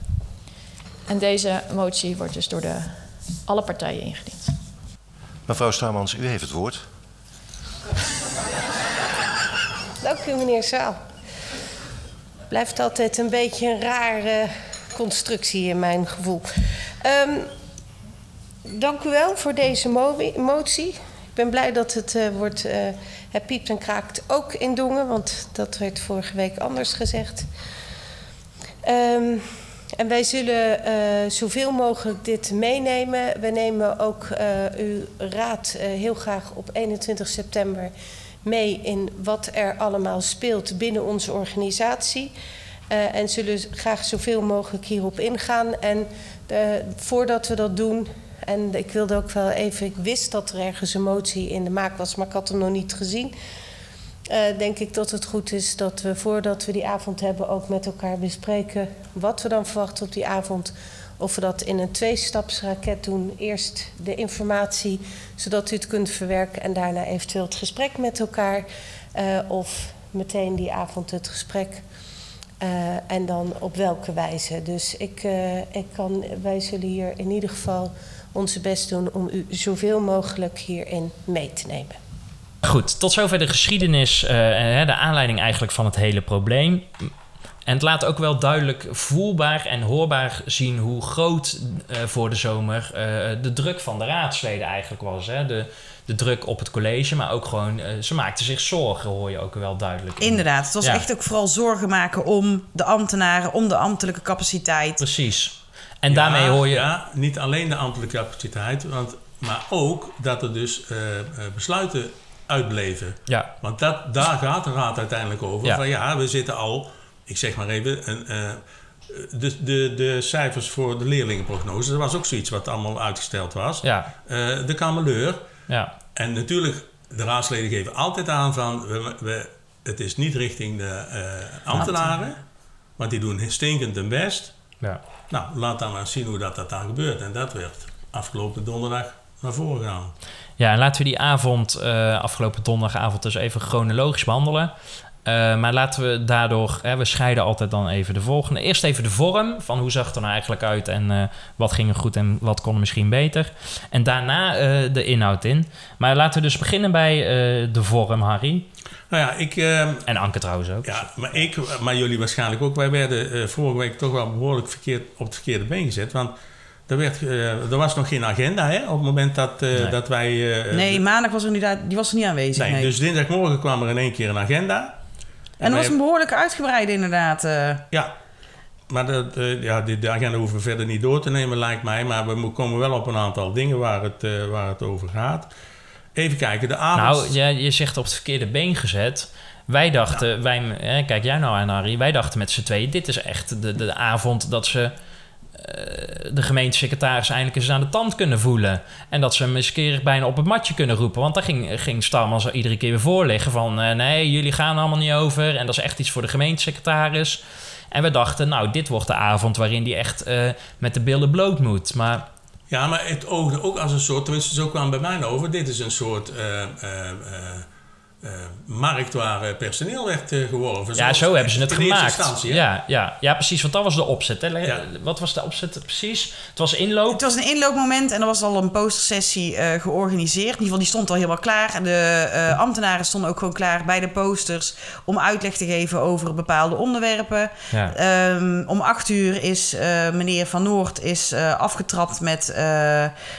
En deze motie wordt dus door de, alle partijen ingediend. Mevrouw Starmans, u heeft het woord. Dank u, meneer Zaal. Blijft altijd een beetje een rare constructie in mijn gevoel. Um, dank u wel voor deze mo motie. Ik ben blij dat het uh, wordt. Uh, het piept en kraakt ook in Dongen, want dat werd vorige week anders gezegd. Um, en wij zullen uh, zoveel mogelijk dit meenemen. We nemen ook uw raad heel graag op 21 september mee in wat er allemaal speelt binnen onze organisatie. Uh, en zullen graag zoveel mogelijk hierop ingaan. En uh, voordat we dat doen, en ik wilde ook wel even, ik wist dat er ergens een motie in de maak was, maar ik had hem nog niet gezien. Uh, denk ik dat het goed is dat we voordat we die avond hebben ook met elkaar bespreken wat we dan verwachten op die avond. Of we dat in een tweestapsraket doen. Eerst de informatie, zodat u het kunt verwerken en daarna eventueel het gesprek met elkaar. Uh, of meteen die avond het gesprek. Uh, en dan op welke wijze. Dus ik, uh, ik kan, wij zullen hier in ieder geval onze best doen om u zoveel mogelijk hierin mee te nemen. Goed, tot zover de geschiedenis, uh, de aanleiding eigenlijk van het hele probleem. En het laat ook wel duidelijk voelbaar en hoorbaar zien hoe groot uh, voor de zomer uh, de druk van de raadsleden eigenlijk was. Hè? De, de druk op het college, maar ook gewoon, uh, ze maakten zich zorgen, hoor je ook wel duidelijk. Inderdaad, het was ja. echt ook vooral zorgen maken om de ambtenaren, om de ambtelijke capaciteit. Precies. En ja, daarmee hoor je. Ja, niet alleen de ambtelijke capaciteit, want, maar ook dat er dus besluiten uitbleven. Ja. Want dat, daar gaat de raad uiteindelijk over. Ja. Van ja, we zitten al ik zeg maar even, een, uh, de, de, de cijfers voor de leerlingenprognose, dat was ook zoiets wat allemaal uitgesteld was. Ja. Uh, de kameleur. Ja. En natuurlijk, de raadsleden geven altijd aan van, we, we, het is niet richting de uh, ambtenaren, want die doen stinkend hun best. Ja. Nou, laat dan maar zien hoe dat, dat dan gebeurt. En dat werd afgelopen donderdag naar voren gegaan. Ja, en laten we die avond, uh, afgelopen donderdagavond, dus even chronologisch behandelen. Uh, maar laten we daardoor, hè, we scheiden altijd dan even de volgende. Eerst even de vorm, van hoe zag het er nou eigenlijk uit en uh, wat ging er goed en wat kon er misschien beter. En daarna uh, de inhoud in. Maar laten we dus beginnen bij de vorm, Harry. Nou ja, ik... en Anke trouwens ook. Ja, maar ik, maar jullie waarschijnlijk ook. Wij werden vorige week toch wel behoorlijk verkeerd, op het verkeerde been gezet. Want er, werd, er was nog geen agenda hè, op het moment dat, nee. dat wij... nee, maandag was er niet, die was er niet aanwezig. Nee, nee. Dus dinsdagmorgen kwam er in één keer een agenda. En dat was een behoorlijk uitgebreid inderdaad. Uh. Ja, maar de, de, ja, de, de, agenda hoeven we verder niet door te nemen lijkt mij. Maar we komen wel op een aantal dingen waar het, uh, waar het over gaat. Even kijken, de avond... Nou, ja, je zegt op het verkeerde been gezet. Wij dachten, ja. wij, hè, kijk jij nou aan Harry, wij dachten met z'n tweeën... dit is echt de, de avond dat ze de gemeentesecretaris eindelijk eens aan de tand kunnen voelen. En dat ze hem eens keer bijna op het matje kunnen roepen. Want daar ging, ging Starman zo iedere keer weer voorliggen van... Uh, nee, jullie gaan allemaal niet over. En dat is echt iets voor de gemeentesecretaris. En we dachten, nou, dit wordt de avond waarin die echt uh, met de billen bloot moet. Maar... Ja, maar het oogde ook als een soort... Tenminste, zo kwam bij mij over. Dit is een soort... uh, markt waar personeel werd uh, geworven. Ja, zo hebben ze het gemaakt. Ja, ja, ja, precies. Want dat was de opzet. Hè? Ja. Wat was de opzet precies? Het was inloop. Het was een inloopmoment en er was al een postersessie uh, georganiseerd. In ieder geval, die stond al helemaal klaar. De ambtenaren stonden ook gewoon klaar bij de posters om uitleg te geven over bepaalde onderwerpen. Ja. Um, om acht uur is meneer Van Noord is, afgetrapt met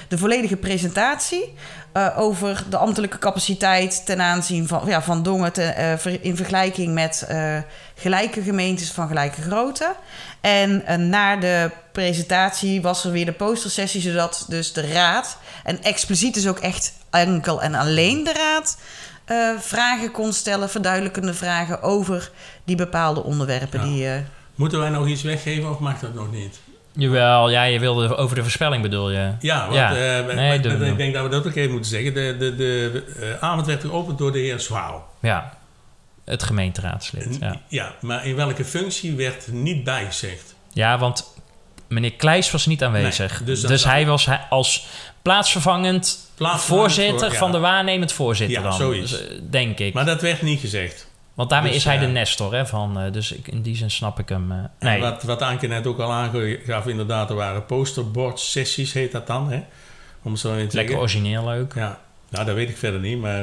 de volledige presentatie. Uh, over de ambtelijke capaciteit ten aanzien van, ja, van Dongen te, uh, ver, in vergelijking met uh, gelijke gemeentes van gelijke grootte. En na de presentatie was er weer de postersessie, zodat dus de raad, en expliciet dus ook echt enkel en alleen de raad, vragen kon stellen, verduidelijkende vragen over die bepaalde onderwerpen. Ja. Die, Moeten wij nog iets weggeven of mag dat nog niet? Jawel, ja, je wilde over de voorspelling bedoel je? Ja, want ja. Uh, nee, ik denk, dat we dat ook even moeten zeggen. De, de, de uh, avond werd geopend door de heer Zwaal. Ja, het gemeenteraadslid. Ja. ja, maar in welke functie werd niet bijgezegd? Ja, want meneer Kleijs was niet aanwezig. Nee, dus, dus hij was als plaatsvervangend, plaatsvervangend voorzitter voor, ja. van de waarnemend voorzitter ja, dan. Zoiets. Denk ik. Maar dat werd niet gezegd. Want daarmee dus, is hij de nestor, hè, van, uh, dus ik, in die zin snap ik hem. Uh, nee. Wat, wat Anke net ook al aangaf, inderdaad, er waren posterboard sessies, heet dat dan, hè? Om zo in te Lekker zeggen. origineel leuk. Ja, nou, dat weet ik verder niet, maar...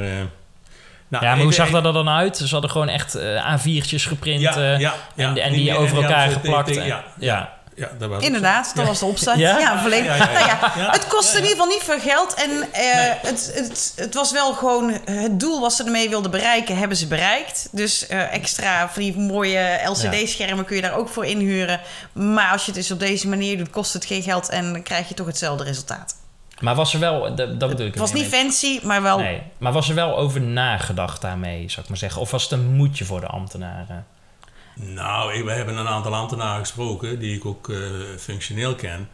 Nou, ja, maar hoe zag dat er dan uit? Ze hadden gewoon echt A4'tjes geprint ja, ja, ja, en, en, die over elkaar geplakt. Ja, ja, ja. Dat was Inderdaad, dat was de opzet. Ja, ja volledig. Ja, ja, nou het kostte in ieder geval niet veel geld. En uh, nee. het, het, het was wel gewoon... Het doel wat ze ermee wilden bereiken, hebben ze bereikt. Dus uh, extra van die mooie LCD-schermen kun je daar ook voor inhuren. Maar als je het dus op deze manier doet, kost het geen geld... en dan krijg je toch hetzelfde resultaat. Maar was er wel, dat, dat bedoel ik Het was niet fancy, maar wel... Nee, maar was er wel over nagedacht daarmee, zou ik maar zeggen? Of was het een moedje voor de ambtenaren? Nou, we hebben een aantal ambtenaren gesproken die ik ook eh, functioneel ken.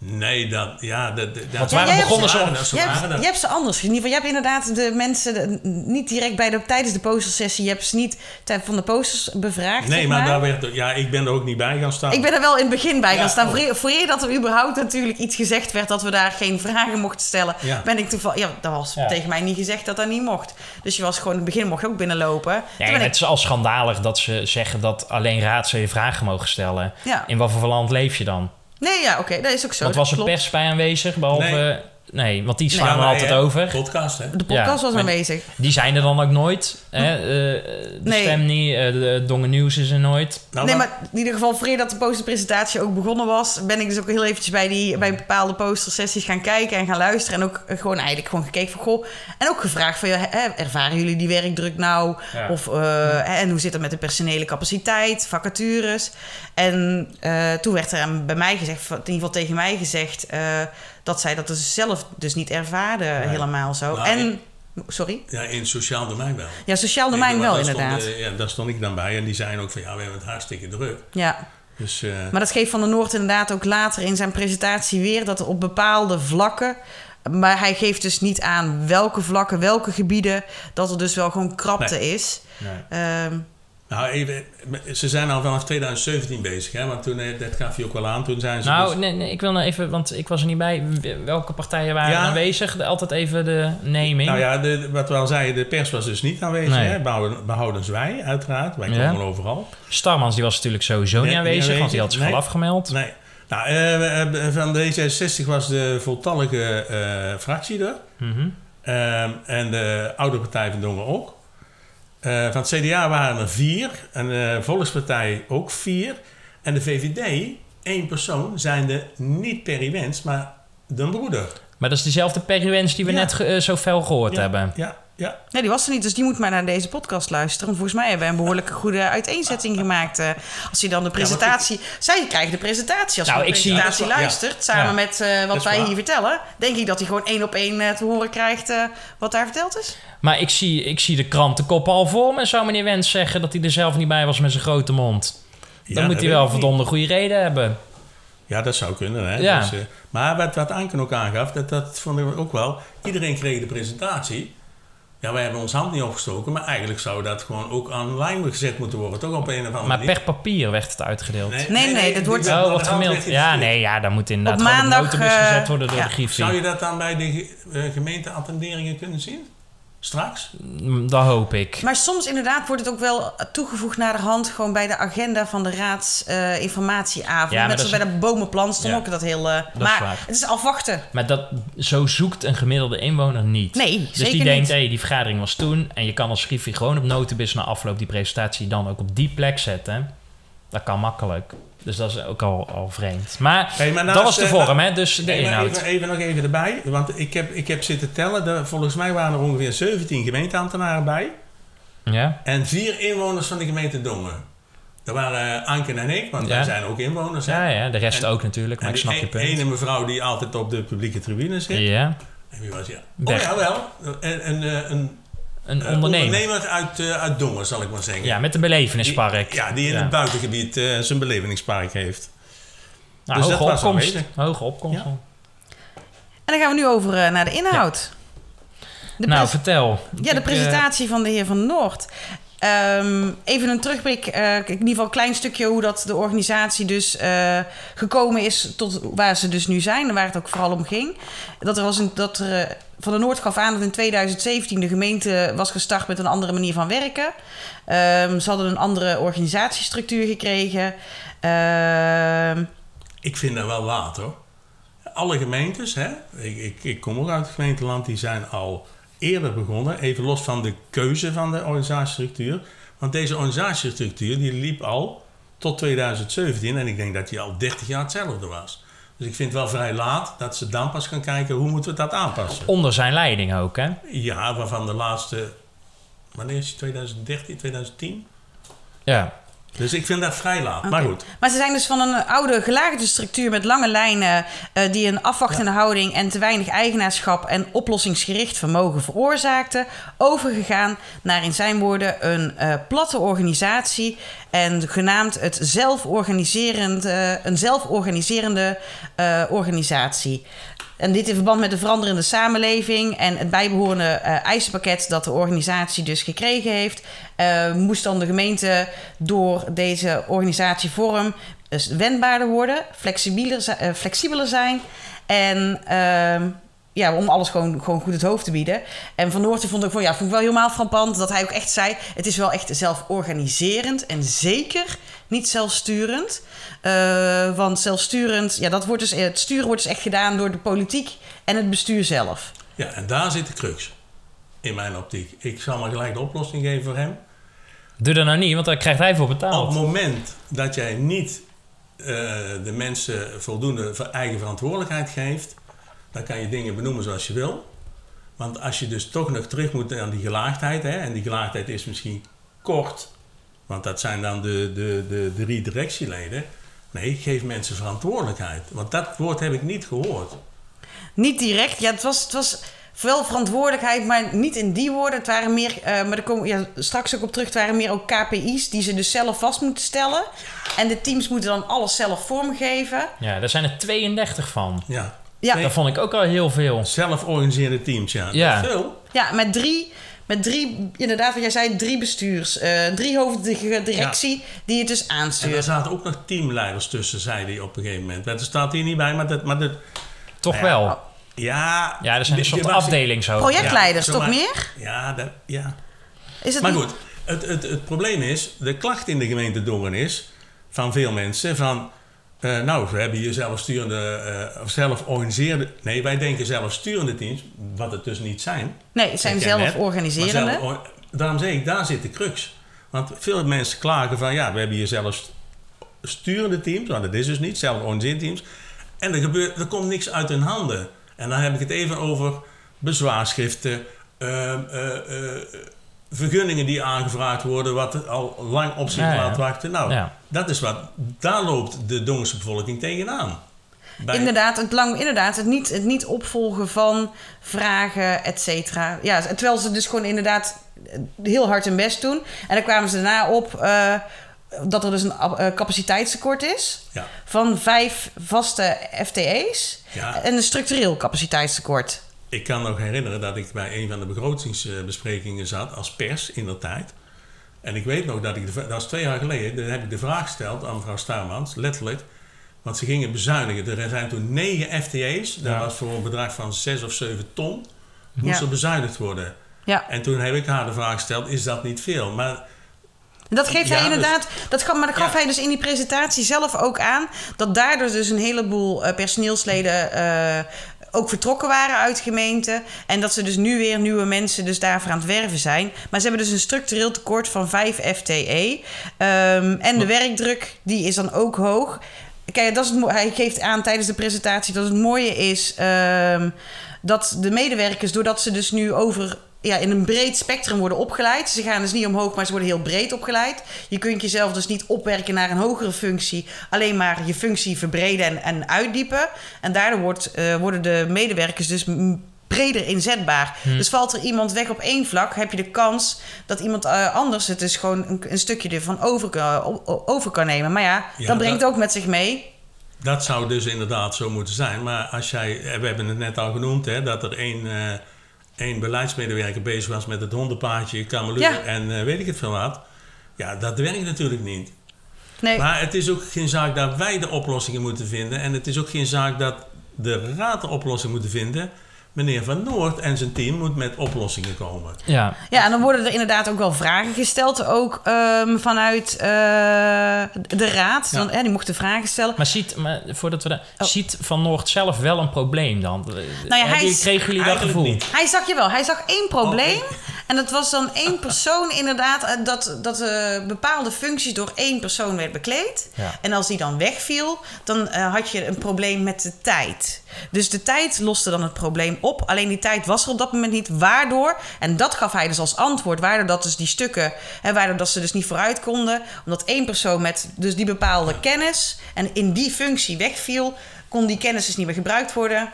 Nee, dat, ja, dat, dat, Want begonnen waren ze... dat- ze Je je hebt ze anders. In ieder geval, je hebt inderdaad de mensen de- niet direct bij de, tijdens de postersessie. Je hebt ze niet tijd van de posters bevraagd. Nee, zeg maar maar. daar werd, ja, ik ben er ook niet bij gaan staan. Ik ben er wel in het begin bij Ja, gaan staan. oh. Voor, eer dat er überhaupt natuurlijk iets gezegd werd dat we daar geen vragen mochten stellen, Ja. ben ik toevallig. Ja, dat was Ja. tegen mij niet gezegd dat dat niet mocht. Dus je was gewoon in het begin mocht je ook binnenlopen. Ben het ik, is al schandalig dat ze zeggen dat alleen raadsleden vragen mogen stellen. ja. In wat voor land leef je dan? Nee, ja, oké, dat is ook zo. Want dat was er pers bij aanwezig? Behalve... Nee, Nee. want die slaan we altijd eh, over. Podcast, hè? De podcast Ja, was aanwezig. Die zijn er dan ook nooit. Hè? Eh, de Nee. stem niet, eh, de Dongen Nieuws is er nooit. Nou, nee, maar in ieder geval, voor eer dat de posterpresentatie ook begonnen was, ben ik dus ook heel eventjes bij, die, bij bepaalde postersessies gaan kijken en gaan luisteren. En ook eh, gewoon eigenlijk gewoon gekeken van, goh, en ook gevraagd van, ja, hè, ervaren jullie die werkdruk nou? Ja. Of, eh, hè, en hoe zit het met de personele capaciteit, vacatures? En eh, toen werd er bij mij gezegd, in ieder geval tegen mij gezegd, eh, dat zij dat dus zelf dus niet ervaarden helemaal zo. Nou, en, sorry? Ja, in het sociaal domein wel. Ja, sociaal domein wel daar inderdaad. eh, ja, daar stond ik dan bij. En die zeiden ook van, ja, we hebben het hartstikke druk. Ja. Dus, eh, Maar dat geeft Van der Noord inderdaad ook later in zijn presentatie weer dat er op bepaalde vlakken. Maar hij geeft dus niet aan welke vlakken, welke gebieden, dat er dus wel gewoon krapte Nee. is. Nee. Ehm, nou, even, ze zijn al vanaf 2017 bezig, hè? Want toen, eh, dat gaf je ook wel aan, toen zijn ze... Nou, dus- nee, nee, ik wil nou even, want ik was er niet bij. Welke partijen waren Ja. aanwezig? Altijd even de naming. Nou ja, de, wat we al zeiden, de pers was dus niet aanwezig. Nee. Hè? Behouden, behoudens wij, uiteraard. Wij Ja. komen overal. Starmans die was natuurlijk sowieso Nee, niet niet aanwezig, want die had zich Nee. al afgemeld. Nee. Nou, eh, eh, van D66 was de voltallige fractie er. Mhm. Ehm, en de oude partij van Dongen ook. Eh, van het CDA waren er vier. En de Volkspartij ook vier. En de VVD, één persoon, zijnde niet Perry Wens, maar de broeder. Maar dat is diezelfde Perry Wens die we Ja. net eh, zo fel gehoord ja, hebben. Ja, ja. nee, die was er niet, dus die moet maar naar deze podcast luisteren. Want volgens mij hebben we een behoorlijke goede uiteenzetting gemaakt. eh, als hij dan de presentatie... Zij krijgen de presentatie. Als Nou, hij de zie- presentatie Ja, luistert, samen Ja. met eh, wat wij waar. hier vertellen... denk ik dat hij gewoon één op één eh, te horen krijgt eh, wat daar verteld is. Maar ik zie, ik zie de krantenkop al voor me. Zou meneer Wens zeggen dat hij er zelf niet bij was met zijn grote mond? Dan Ja, moet hij wel verdomde goede reden hebben. Ja, dat zou kunnen. Hè? Ja. Dus, eh, maar wat, wat Anken ook aangaf, dat, dat vond ik ook wel. Iedereen kreeg de presentatie. Ja, wij hebben ons hand niet opgestoken, maar eigenlijk zou dat gewoon ook online gezet moeten worden. Toch op een of andere Maar manier. per papier werd het uitgedeeld. Nee, nee, dat wordt- Oh, wordt gemaild. Ja, nee, ja, dan moet inderdaad Op maandag, notenbus eh, gezet worden door ja. de Griffie. Zou je dat dan bij de eh, gemeenteattenderingen kunnen zien? Straks? Mm, Dat hoop ik. Maar soms inderdaad wordt het ook wel toegevoegd naar de hand... gewoon bij de agenda van de raadsinformatieavond. Ja, maar Net dat zoals is- bij de bomenplan stond Ja. ook dat heel... eh, is maar het is afwachten. Maar dat, zo zoekt een gemiddelde inwoner niet. Nee, dus zeker die denkt, niet. hé, hey, die vergadering was toen. En je kan als Griffie gewoon op notenbus na afloop die presentatie dan ook op die plek zetten. Dat kan makkelijk. Dus dat is ook al, al vreemd. Maar, Hey, maar dat was de eh, vorm, hè? Dus de inhoud. even, even nog even erbij, want ik heb, ik heb zitten tellen. Er- volgens mij waren er ongeveer 17 gemeenteambtenaren bij. Ja? En vier inwoners van de gemeente Dongen. Dat waren eh, Anken en ik, want Ja. wij zijn ook inwoners. hè. Ja, ja, de rest En- ook natuurlijk. Maar ik snap je e- punt. ene mevrouw die altijd op de publieke tribune zit. Ja, En wie was ja? Oh ja, wel. Een, een, eh, een, een eh, ondernemer. ondernemer uit, eh, uit Dongen, zal ik maar zeggen. Ja, met een belevenispark. Die, ja, die in Ja. het buitengebied eh, zijn belevenispark heeft. Nou, dus hoge dat was opkomst. Hoge opkomst. Ja. En dan gaan we nu over naar de inhoud. De Nou, vertel. ja, de Ik, presentatie van de heer Van Noord. Ehm, even een terugblik, eh, in ieder geval een klein stukje hoe dat de organisatie dus eh, gekomen is tot waar ze dus nu zijn en waar het ook vooral om ging. Dat er was een, dat er, eh, Van der Noord gaf aan dat in 2017 de gemeente was gestart met een andere manier van werken. Ehm, ze hadden een andere organisatiestructuur gekregen. Ehm, Ik vind dat wel laat hoor. Alle gemeentes, hè, ik, ik, ik kom ook uit het gemeenteland, die zijn al eerder begonnen. Even los van de keuze van de organisatiestructuur. Want deze organisatiestructuur die liep al tot 2017 en ik denk dat die al 30 jaar hetzelfde was. Dus ik vind het wel vrij laat dat ze dan pas gaan kijken hoe moeten we dat aanpassen. Onder zijn leiding ook, hè? Ja, waarvan de laatste, wanneer is het? 2013, 2010? Ja. Dus ik vind dat vrij laat. Maar goed. Maar ze zijn dus van een oude gelaagde structuur met lange lijnen eh, die een afwachtende houding en te weinig eigenaarschap en oplossingsgericht vermogen veroorzaakten, overgegaan naar in zijn woorden een eh, platte organisatie en genaamd het zelforganiserende, een zelforganiserende eh, organisatie. En dit in verband met de veranderende samenleving en het bijbehorende eh, eisenpakket dat de organisatie dus gekregen heeft, eh, moest dan de gemeente door deze organisatievorm dus wendbaarder worden, flexibeler, eh, flexibeler zijn en ehm, ja, om alles gewoon, gewoon goed het hoofd te bieden. En Van Noorten vond ik, van, ja, vond ik wel helemaal frappant dat hij ook echt zei... het is wel echt zelforganiserend en zeker niet zelfsturend. Eh, want zelfsturend, ja, dat wordt dus, het sturen wordt dus echt gedaan door de politiek en het bestuur zelf. Ja, en daar zit de crux. In mijn optiek. Ik zal maar gelijk de oplossing geven voor hem. Doe dat nou niet, want daar krijgt hij voor Op betaald. het moment dat jij niet eh, de mensen voldoende eigen verantwoordelijkheid geeft, dan kan je dingen benoemen zoals je wil. Want als je dus toch nog terug moet aan die gelaagdheid, hè, en die gelaagdheid is misschien kort, want dat zijn dan de, de, de drie directieleden. Nee, geef mensen verantwoordelijkheid. Want dat woord heb ik niet gehoord. Niet direct, ja, het was, het was wel verantwoordelijkheid, maar niet in die woorden. Het waren meer, eh, maar daar komen we ja, straks ook op terug, het waren meer ook KPI's die ze dus zelf vast moeten stellen. En de teams moeten dan alles zelf vormgeven. Ja, daar zijn er 32 van. Ja. Ja. Dat vond ik ook al heel veel. Zelforganiseerde teams, ja. Ja. Veel. Ja, met drie, met drie, inderdaad wat jij zei, drie bestuurs, eh, drie hoofdige directie die het dus En er aanstuurt. zaten ook nog teamleiders tussen, zei hij op een gegeven moment. Dat staat hier niet bij, maar dat... Maar dat Toch Nou ja, wel. ja, Ja, er zijn een soort afdeling zo. Projectleiders, Ja, toch meer? Ja, dat, ja. Is het Maar goed, het, het, het probleem is, de klacht in de gemeente Dongen is van veel mensen van... eh, nou, we hebben hier zelfsturende, eh, of zelforganiseerde... Nee, wij denken zelfsturende teams, wat het dus niet zijn. Nee, het zijn zelforganiserende. Zelf- daarom zeg ik, daar zit de crux. Want veel mensen klagen van, ja, we hebben hier zelfs sturende teams, maar dat is dus niet, zelforganiserende teams. En er, gebeurt, er komt niks uit hun handen. En dan heb ik het even over bezwaarschriften, eh, vergunningen die aangevraagd worden, wat al lang op zich Ja, ja. laat wachten. Nou, Ja. dat is wat, daar loopt de Dongense bevolking tegenaan. Bij- Inderdaad, het, lang, inderdaad het, niet, het niet opvolgen van vragen, et cetera. Ja, terwijl ze dus gewoon inderdaad heel hard hun best doen. En dan kwamen ze daarna op eh, dat er dus een eh, capaciteitstekort is Ja. van vijf vaste FTE's Ja. en een structureel capaciteitstekort. Ik kan nog herinneren dat ik bij een van de begrotingsbesprekingen zat als pers in dat tijd. En ik weet nog dat ik, de, dat was twee jaar geleden, dan heb ik de vraag gesteld aan mevrouw Starmans, letterlijk. Want ze gingen bezuinigen. Er zijn toen negen FTE's, dat Ja. was voor een bedrag van zes of zeven ton, moest Ja. er bezuinigd worden. Ja. En toen heb ik haar de vraag gesteld, is dat niet veel? Maar Dat geeft Ja, hij dus- inderdaad, dat gaf, maar dat gaf Ja. hij dus in die presentatie zelf ook aan. Dat daardoor dus een heleboel eh, personeelsleden eh, ook vertrokken waren uit gemeenten. En dat ze dus nu weer nieuwe mensen dus daarvoor aan het werven zijn. Maar ze hebben dus een structureel tekort van 5 FTE. Ehm, en de werkdruk, die is dan ook hoog. Kijk, dat is het, hij geeft aan tijdens de presentatie dat het mooie is ehm, dat de medewerkers, doordat ze dus nu over ja, in een breed spectrum worden opgeleid. Ze gaan dus niet omhoog, maar ze worden heel breed opgeleid. Je kunt jezelf dus niet opwerken naar een hogere functie, alleen maar je functie verbreden en, en uitdiepen. En daardoor wordt, eh, worden de medewerkers dus breder inzetbaar. Dus valt er iemand weg op één vlak, heb je de kans dat iemand eh, anders het dus gewoon een, een stukje ervan over, o- over kan nemen. Maar ja, Ja, dat brengt dat- ook met zich mee. Dat zou dus inderdaad zo moeten zijn. Maar als jij, eh, we hebben het net al genoemd, hè, dat er één, eh, één beleidsmedewerker bezig was met het hondenpaadje, kameluur Ja. en eh, weet ik het veel wat. Ja, dat werkt natuurlijk niet. Nee. Maar het is ook geen zaak dat wij de oplossingen moeten vinden. En het is ook geen zaak dat de raad de oplossing moet vinden. Meneer Van Noord en zijn team moet met oplossingen komen. Ja, Ja, en dan worden er inderdaad ook wel vragen gesteld, ook ehm, vanuit eh, de raad. Ja. Dan, hè, die mochten vragen stellen. maar ziet, maar voordat we Oh. ziet Van Noord zelf wel een probleem dan? ja, Heb hij kregen jullie dat gevoel? niet. Hij zag je wel, hij zag één probleem. Oh, En dat was dan één (laughs) persoon inderdaad, eh, dat, dat eh, bepaalde functies door één persoon werd bekleed. Ja. En als die dan wegviel, dan eh, had je een probleem met de tijd. Dus de tijd loste dan het probleem op. Alleen die tijd was er op dat moment niet. Waardoor, en dat gaf hij dus als antwoord, waardoor dat dus die stukken, hè, waardoor dat ze dus niet vooruit konden. Omdat één persoon met dus die bepaalde kennis en in die functie wegviel, kon die kennis dus niet meer gebruikt worden.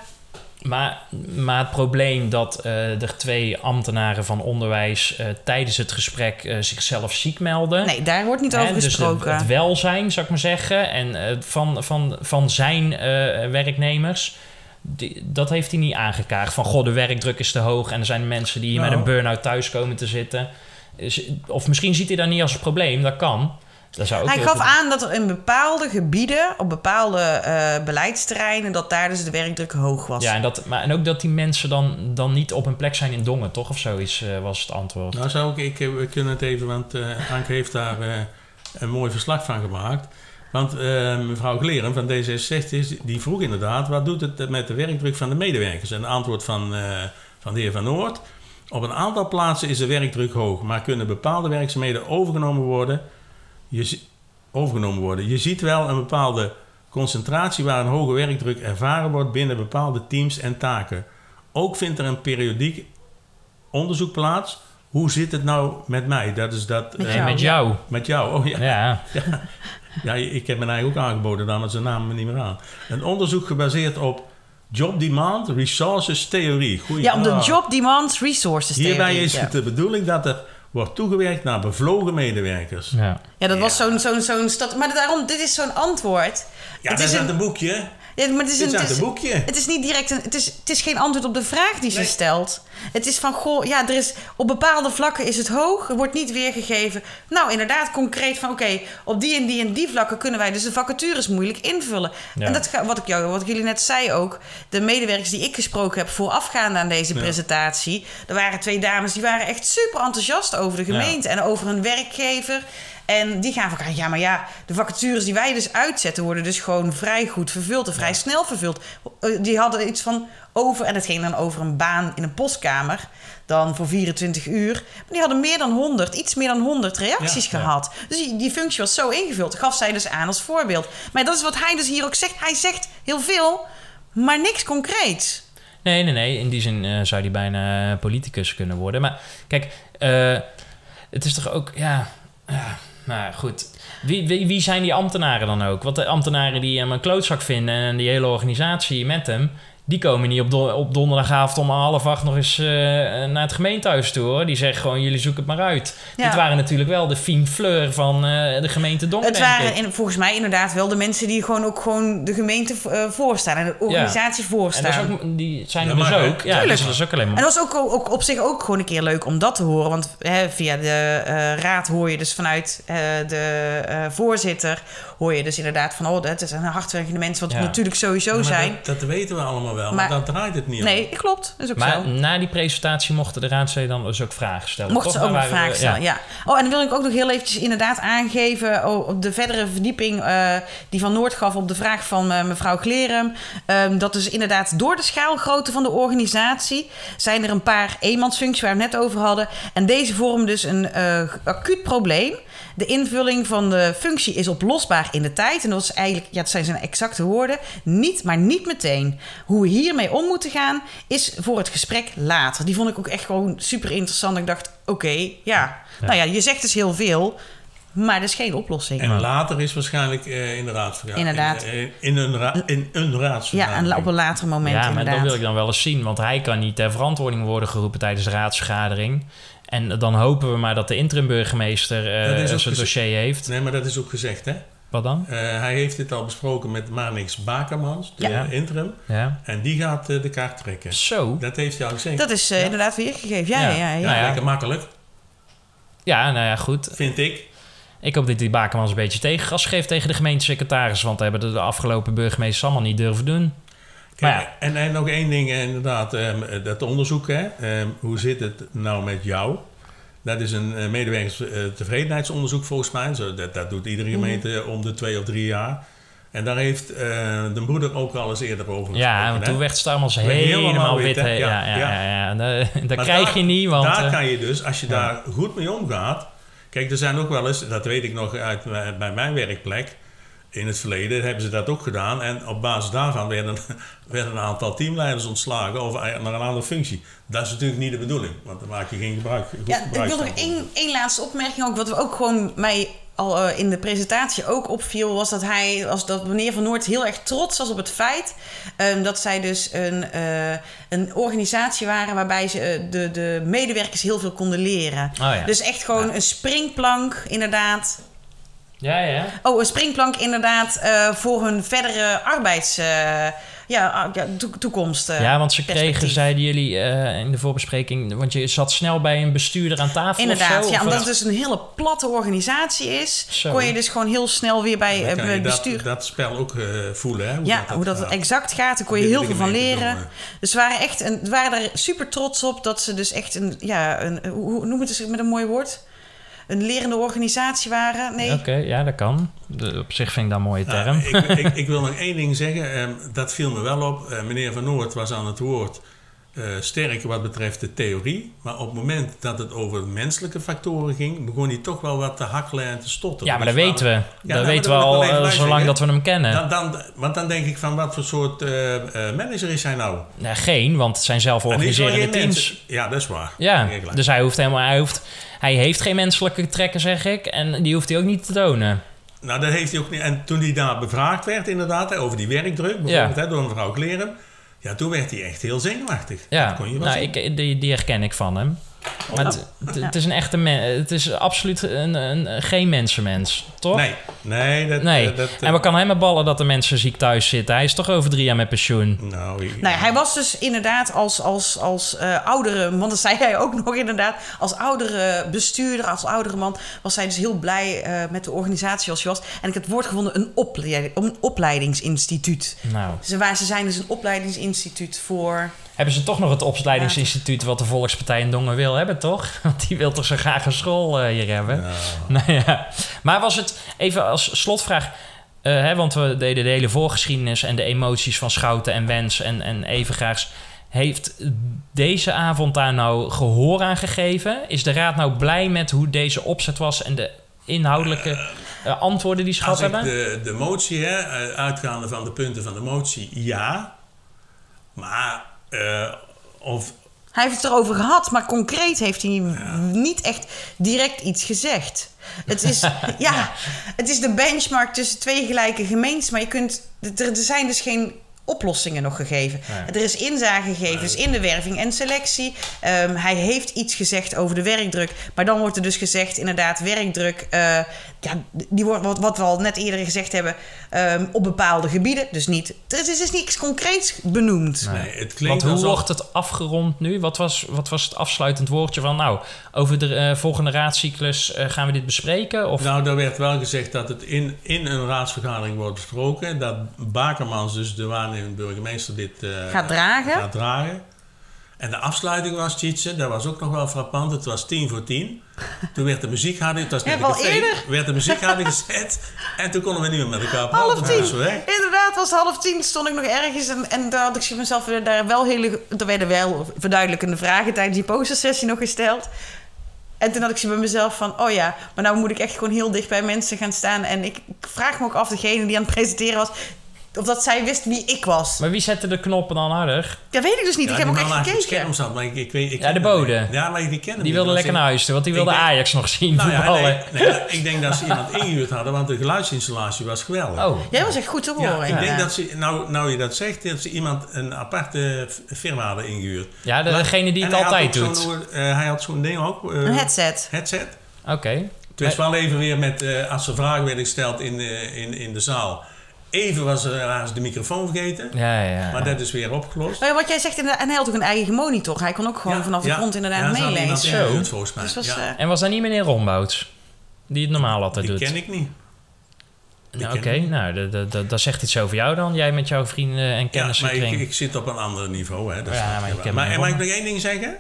Maar, maar het probleem dat eh, er twee ambtenaren van onderwijs eh, tijdens het gesprek eh, zichzelf ziek melden. Nee, daar wordt niet over dus gesproken. het, het welzijn, zou ik maar zeggen, en van, van, van zijn werknemers. Die, dat heeft hij niet aangekaart. Van goh, de werkdruk is te hoog en er zijn mensen die hier Nou. met een burn-out thuis komen te zitten. Of misschien ziet hij dat niet als een probleem, dat kan. Dat zou ook Hij gaf aan dat er in bepaalde gebieden, op bepaalde eh, beleidsterreinen, dat daar dus de werkdruk hoog was. Ja, en, dat, maar, en ook dat die mensen dan, dan niet op een plek zijn in Dongen, toch? Of zoiets eh, was het antwoord. Nou zou ik, ik, eh, we kunnen het even, want eh Anke heeft daar een mooi verslag van gemaakt. Want eh, mevrouw Gleren van D66, die vroeg inderdaad, wat doet het met de werkdruk van de medewerkers? En het antwoord van, eh, van de heer Van Noord, op een aantal plaatsen is de werkdruk hoog, maar kunnen bepaalde werkzaamheden overgenomen worden. Je, overgenomen worden. Je ziet wel een bepaalde concentratie waar een hoge werkdruk ervaren wordt binnen bepaalde teams en taken. Ook vindt er een periodiek onderzoek plaats. Hoe zit het nou met mij? Dat is dat. Met eh, Nee, met jou. met jou, oh ja. (laughs) Ja, Ja, ik heb mijn eigen ook aangeboden, dan, maar ze namen me niet meer aan. Een onderzoek gebaseerd op job demand resources theorie. Goeie Ja, om de job demand resources Hierbij theorie, is ja. het de bedoeling dat er wordt toegewerkt naar bevlogen medewerkers. ja. Ja, dat was zo'n zo'n zo'n stad. Maar daarom, dit is zo'n antwoord. Ja, het dat is is een, uit een boekje. Ja, maar het is een, is het is, boekje. het is niet direct een. Het is, het is geen antwoord op de vraag die ze Nee. stelt. Het is van goh, ja, er is op bepaalde vlakken is het hoog. Er wordt niet weergegeven. Nou, inderdaad, concreet van oké, op die en die en die vlakken kunnen wij dus de vacatures moeilijk invullen. Ja. En dat wat ik jou, wat ik jullie net zei ook, de medewerkers die ik gesproken heb voorafgaande aan deze Ja. presentatie, er waren twee dames die waren echt super enthousiast over de gemeente en over hun werkgever. En die gaven elkaar, ja, maar ja, de vacatures die wij dus uitzetten worden dus gewoon vrij goed vervuld en vrij snel vervuld. Eh, Die hadden iets van over, en het ging dan over een baan in een postkamer, dan voor 24 uur. Maar die hadden meer dan 100, iets meer dan 100 reacties Ja, ja. gehad. Dus die, die functie was zo ingevuld, gaf zij dus aan als voorbeeld. Maar dat is wat hij dus hier ook zegt. Hij zegt heel veel, maar niks concreets. Nee, nee, nee. In die zin eh, zou die bijna eh, politicus kunnen worden. Maar kijk, het is toch ook, ja, ja nou goed. Wie, wie, wie zijn die ambtenaren dan ook? Want de ambtenaren die hem een klootzak vinden en die hele organisatie met hem, die komen niet op, do- op donderdagavond om half acht nog eens eh, naar het gemeentehuis toe hoor. Die zeggen gewoon: jullie zoeken het maar uit. Ja. Dit waren natuurlijk wel de fine fleur van eh, de gemeente Dongen. Het waren in, volgens mij inderdaad wel de mensen die gewoon ook gewoon de gemeente eh, voorstaan en de organisatie En voorstaan. dat is ook, die zijn Ja, er dus maar, ook. Ja, Tuurlijk. dus dat is ook alleen maar. En dat was ook, ook op zich ook gewoon een keer leuk om dat te horen. Want hè, via de eh, raad hoor je dus vanuit eh, de eh, voorzitter... hoor je dus inderdaad van... oh, het zijn hardwerkende mensen, wat Ja. we natuurlijk sowieso Ja, maar zijn. Dat, dat weten we allemaal wel, maar, Maar- dat draait het niet om. Nee, klopt. Dat is ook Maar zo. na die presentatie mochten de raadsleden dan dus ook vragen stellen. Mochten ze ook nog vragen we- stellen, ja. Oh, en dan wil ik ook nog heel eventjes inderdaad aangeven... oh, op de verdere verdieping eh, die Van Noord gaf op de vraag van eh, mevrouw Klerum... ehm, dat dus inderdaad door de schaalgrootte van de organisatie... zijn er een paar eenmansfuncties waar we het net over hadden. En deze vormen dus een eh, acuut probleem. De invulling van de functie is oplosbaar in de tijd. En dat is eigenlijk, ja, dat zijn zijn exacte woorden. Niet, maar niet meteen. Hoe we hiermee om moeten gaan, is voor het gesprek later. Die vond ik ook echt gewoon super interessant. Ik dacht, oké, ja. Nou ja, je zegt dus heel veel, maar dat is geen oplossing. En later is waarschijnlijk eh, in de raadsvergadering. Inderdaad. Eh, in, een ra- in een ja, raadsvergadering. en op een later moment Ja, maar inderdaad. dat wil ik dan wel eens zien. Want hij kan niet ter verantwoording worden geroepen tijdens de raadsvergadering. En dan hopen we maar dat de interim-burgemeester eh, ook zijn dossier heeft. Nee, maar dat is ook gezegd, hè? Wat dan? Eh, hij heeft dit al besproken met Marnix Bakermans, de Ja. interim. Ja. En die gaat eh, de kaart trekken. Zo. Dat heeft hij al gezegd. Dat is Ja. inderdaad weergegeven. Ja, Ja. ja, ja. ja. ja, Nou ja. lekker makkelijk, Ja, nou ja, goed. vind ik. Ik hoop dat die Bakermans een beetje tegengas geeft tegen de gemeentesecretaris. Want dat hebben de afgelopen burgemeesters allemaal niet durven doen. Kijk, ja. en, en nog één ding, eh, inderdaad, ehm, dat onderzoek, hè. Ehm, hoe zit het nou met jou? Dat is een uh, medewerkerstevredenheidsonderzoek volgens mij. Zo, dat, dat doet iedere Mhm. gemeente om de twee of drie jaar. En daar heeft eh, de broeder ook al eens eerder over Ja, gesproken, want hè? toen werd Wars Werd helemaal helemaal wit? Ja, ja, Ja, ja. ja. ja. Dat, (laughs) dat Maar krijg daar- je niet, want... Daar eh, kan je dus, als je ja. daar goed mee omgaat... Kijk, er zijn ook wel eens, dat weet ik nog uit, bij mijn werkplek... In het verleden hebben ze dat ook gedaan. En op basis daarvan werden, (laughs) werden een aantal teamleiders ontslagen... of naar een andere functie. Dat is natuurlijk niet de bedoeling. Want dan maak je geen gebruik, goed Ja, ik wil nog één, één laatste opmerking ook. Wat we ook gewoon mij al eh, in de presentatie ook opviel, was dat hij, als dat meneer Van Noort heel erg trots was op het feit ehm, dat zij dus een, eh, een organisatie waren waarbij ze eh, de, de medewerkers heel veel konden leren. Oh ja. Dus echt gewoon een springplank, inderdaad. Ja, ja. Oh, een springplank inderdaad eh, voor hun verdere arbeids... eh, ja, ah, toekomst. eh, ja, want ze kregen, zeiden jullie eh, in de voorbespreking... Want je zat snel bij een bestuurder aan tafel Inderdaad, of zo? ja, of omdat het dus een hele platte organisatie is, Zo. kon je dus gewoon heel snel weer bij het dat, bestuur. dat spel ook eh, voelen. Hè? ja, hoe dat gaat. exact gaat, daar kon je heel veel van leren. doen, Dus we waren, echt een, waren er super trots op dat ze dus echt een, ja, een, hoe hoe noemen het met een mooi woord? Een lerende organisatie waren. Nee, Oké, ja, dat kan. De- op zich vind ik dat een mooie Nou, term. ik, ik, ik (laughs) wil nog één ding zeggen. Ehm, dat viel me wel op. Eh, meneer Van Noort was aan het woord eh, sterk wat betreft de theorie. Maar op het moment dat het over menselijke factoren ging... begon hij toch wel wat te hakkelen en te stotteren. ja, maar dat Dus weten we. Ja, dat nou, weten we dat al eh, zolang dat we hem kennen. Dan, dan, want dan denk ik van wat voor soort eh, manager is hij nou? Nee, geen, want het zijn zelforganiserende teams. mensen- Ja, dat is waar. Ja, dus hij hoeft helemaal... Hij, hoeft, hij heeft geen menselijke trekken, zeg ik. En die hoeft hij ook niet te tonen. Nou, dat heeft hij ook niet. En toen hij daar bevraagd werd, inderdaad, over die werkdruk, bijvoorbeeld, hè, door mevrouw Kleren. Ja, toen werd hij echt heel zenuwachtig. Ja, kon je wel nou, ik, die, die herken ik van hem. Maar het, het- het is een echte men, Het is absoluut een, een, geen mensenmens, toch? Nee, nee. Dat, Nee. eh, dat, eh, en we kan hem maar ballen dat de mensen ziek thuis zitten. Hij is toch over drie jaar met pensioen. Nou, ik- Nou ja, hij was dus inderdaad als, als, als eh, oudere, want dat zei hij ook nog inderdaad, als oudere bestuurder, als oudere man, was hij dus heel blij eh, met de organisatie als hij was. En ik heb het woord gevonden, een, opleiding, een opleidingsinstituut. Nou, Ze, waar, ze zijn dus een opleidingsinstituut voor... hebben ze toch nog het opleidingsinstituut wat de Volkspartij in Dongen wil hebben, toch? (laughs) Want die wil toch zo graag een school eh, hier hebben. (laughs) Nou ja. Maar was het, even als slotvraag... eh, hè, want we deden de hele voorgeschiedenis en de emoties van Schouten en Wens en, en Evengraags. Heeft deze avond daar nou gehoor aan gegeven? Is de raad nou blij met hoe deze opzet was en de inhoudelijke eh, antwoorden die ze als gehad ik hebben? de, de motie, hè, uitgaande van de punten van de motie, ja. Maar eh, of, Hij heeft het erover gehad, maar concreet heeft hij niet echt direct iets gezegd. Het is, (laughs) ja, het is de benchmark tussen twee gelijke gemeentes, maar je kunt, er, er zijn dus geen oplossingen nog gegeven. Er is inzage gegeven, dus in de werving en selectie. Ehm, hij heeft iets gezegd over de werkdruk, maar dan wordt er dus gezegd, inderdaad, werkdruk, eh, ja, die wordt, wat, wat we al net eerder gezegd hebben, ehm, op bepaalde gebieden. Dus niet, er is, is niks concreets benoemd. nee, het Want klinkt hoe alsof... wordt het afgerond nu? Wat was, wat was het afsluitend woordje van... nou, over de eh, volgende raadscyclus eh, gaan we dit bespreken? Of Nou, daar werd wel gezegd dat het in, in een raadsvergadering wordt besproken. Dat Bakermans, dus de waarnemend burgemeester, dit eh, Gaat dragen. gaat dragen. En de afsluiting was, Tjitse, dat was ook nog wel frappant. Het was tien voor tien. Toen werd de muziek harder, het was net Ja, café, werd de muziek harder gezet. En toen konden we niet meer met elkaar praten. Half tien. Inderdaad, was half tien. Stond ik nog ergens. En, en daar had ik mezelf daar wel hele. Er werden wel verduidelijkende vragen tijdens die postersessie nog gesteld. En toen had ik ze bij mezelf van: oh ja, maar nou moet ik echt gewoon heel dicht bij mensen gaan staan. En ik, ik vraag me ook af, degene die aan het presenteren was. Of dat zij wist wie ik was. Maar wie zette de knoppen dan harder? Dat weet ik dus niet. Ja, ik heb die ook echt gekeken. scherm zat, maar ik, ik weet... Ik Ja, de bode. Ja, maar ik ken hem Die wilde lekker is- naar huis want die wilde denk- Ajax nog zien Nou ja, nee, nee, ik denk dat ze iemand ingehuurd hadden, want de geluidsinstallatie was geweldig. Oh, Jij was echt goed te horen. Ja, ik denk dat ze, nou, nou je dat zegt, dat ze iemand een aparte firma hadden ingehuurd. ja, de- degene die het altijd doet. eh, hij had zo'n ding ook. eh, Een headset. headset. Oké. Het was wel even weer met, eh, als er vragen werden gesteld in de, in, in de zaal. Even was er ze de microfoon vergeten. Ja, ja. Maar dat is weer opgelost. Maar ja, wat jij zegt, en hij had ook een eigen monitor. Hij kon ook gewoon Ja, vanaf de ja. grond inderdaad Ja, meelezen. ingehuurd, volgens mij. Dus was, ja. eh, En was dat niet meneer Rombouts? Die het normaal altijd Die doet? ken ik niet. Nou, ken Oké, ik niet. nou, dat- dat- dat- dat zegt iets over jou dan. Jij met jouw vrienden en Ja, kennissen maar ik, ik zit op een ander niveau. Hè, dat Ja, maar ik maar mag ik nog één ding zeggen?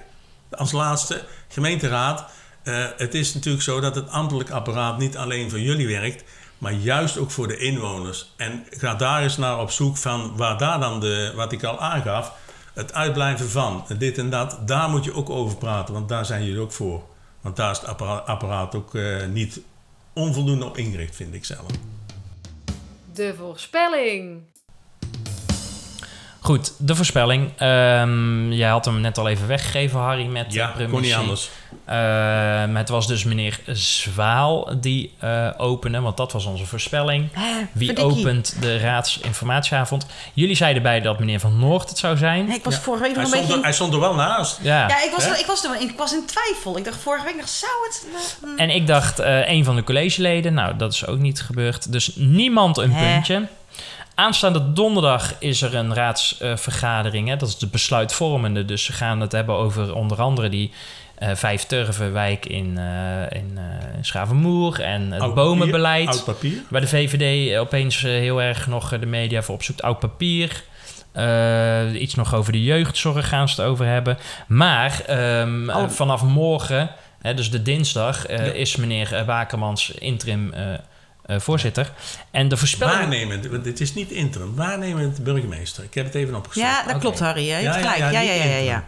Als laatste, gemeenteraad. eh, het is natuurlijk zo dat het ambtelijk apparaat niet alleen voor jullie werkt, maar juist ook voor de inwoners. En ga daar eens naar op zoek van waar daar dan de, wat ik al aangaf, het uitblijven van, dit en dat, daar moet je ook over praten, want daar zijn jullie ook voor. Want daar is het appara- apparaat ook eh, niet onvoldoende op ingericht, vind ik zelf. De voorspelling. Goed, de voorspelling. Ehm, jij had hem net al even weggegeven, Harry, met Ja, de kon niet anders. Ehm, het was dus meneer Zwaal die eh opende, want dat was onze voorspelling. Wie verdikkie. opent de raadsinformatieavond? Jullie zeiden bij dat meneer Van Noort het zou zijn. Nee, ik was vorige week Hij nog een stond, beetje... er, hij stond er wel naast. Ja. Ja, ik was, ik, was er, wel in- ik was in twijfel. Ik dacht vorige week nog, zou het... En ik dacht eh een van de collegeleden. Nou, dat is ook niet gebeurd. Dus niemand een Hè? puntje. Aanstaande donderdag is er een raadsvergadering. hè. dat is de besluitvormende. Dus ze gaan het hebben over onder andere die eh Vijf Turvenwijk in, eh in eh, Schavenmoer en het Oud bomenbeleid. papier, Oud papier. Waar de VVD opeens heel erg nog de media voor opzoekt. Oud papier. Iets nog over de jeugdzorg gaan ze het over hebben. Maar ehm, eh, vanaf morgen, hè, dus de dinsdag, Ja. is meneer Bakermans interim eh, voorzitter. En de voorspelling... Waarnemend, want het is niet interim, waarnemend burgemeester. Ik heb het even opgezocht. Ja, dat klopt, Harry. Je hebt Ja, ja, gelijk. ja, Ja, ja, niet ja, ja. ja, interim.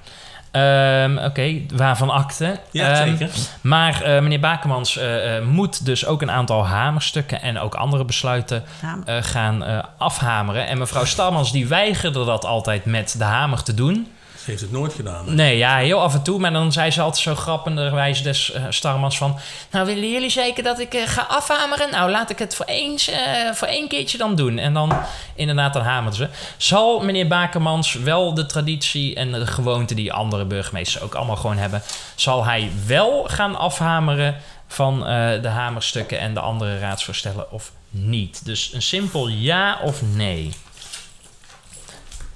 Ehm, Oké, waarvan akte. Ja, Ehm, zeker. Maar eh, meneer Bakermans eh, eh, moet dus ook een aantal hamerstukken en ook andere besluiten eh, gaan eh, afhameren. En mevrouw Stalmans die weigerde dat altijd met de hamer te doen. Ze heeft het nooit gedaan. Nee, ja, heel af en toe. Maar dan zei ze altijd zo grappenderwijs des uh, Starmans van... Nou, willen jullie zeker dat ik eh, ga afhameren? Nou, laat ik het voor, eens, eh, voor één keertje dan doen. En dan, inderdaad, dan hameren ze. Zal meneer Bakermans wel de traditie en de gewoonte... die andere burgemeesters ook allemaal gewoon hebben... zal hij wel gaan afhameren van eh, de hamerstukken... en de andere raadsvoorstellen of niet? Dus een simpel ja of nee.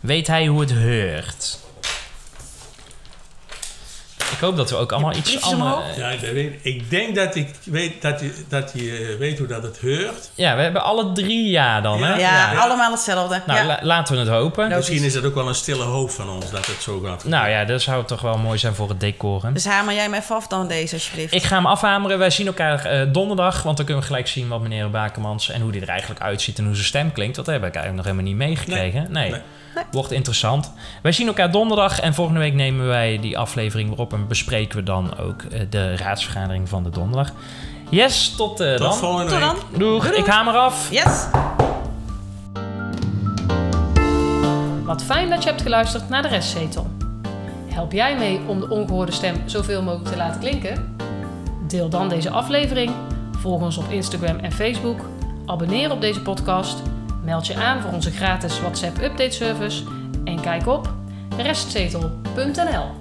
Weet hij hoe het heurt? Ik hoop dat we ook allemaal iets anders... omhoog? Ja, dat weet, ik denk dat ik weet dat je, dat je weet hoe dat het heurt. Ja, we hebben alle drie ja dan, hè? Ja, Ja. allemaal hetzelfde. Nou, ja. la- laten we het hopen. Misschien is het ook wel een stille hoop van ons dat het zo gaat. Nou ja, dat zou toch wel mooi zijn voor het decor. hè? Dus hamer jij me even af dan deze, alsjeblieft. Ik ga hem afhameren. Wij zien elkaar eh, donderdag. Want dan kunnen we gelijk zien wat meneer Bakermans... en hoe die er eigenlijk uitziet en hoe zijn stem klinkt. Dat heb ik eigenlijk nog helemaal niet meegekregen. Nee. Nee. Wordt interessant. Wij zien elkaar donderdag. En volgende week nemen wij die aflevering weer op... en bespreken we dan ook eh, de raadsvergadering van de donderdag. Yes, tot, eh, Tot dan. volgende Tot week. dan. Doeg, ik hamer af. Yes. Wat fijn dat je hebt geluisterd naar de restzetel. Help jij mee om de ongehoorde stem zoveel mogelijk te laten klinken? Deel dan deze aflevering, volg ons op Instagram en Facebook, abonneer op deze podcast, Meld je aan voor onze gratis WhatsApp update service en kijk op restzetel.nl.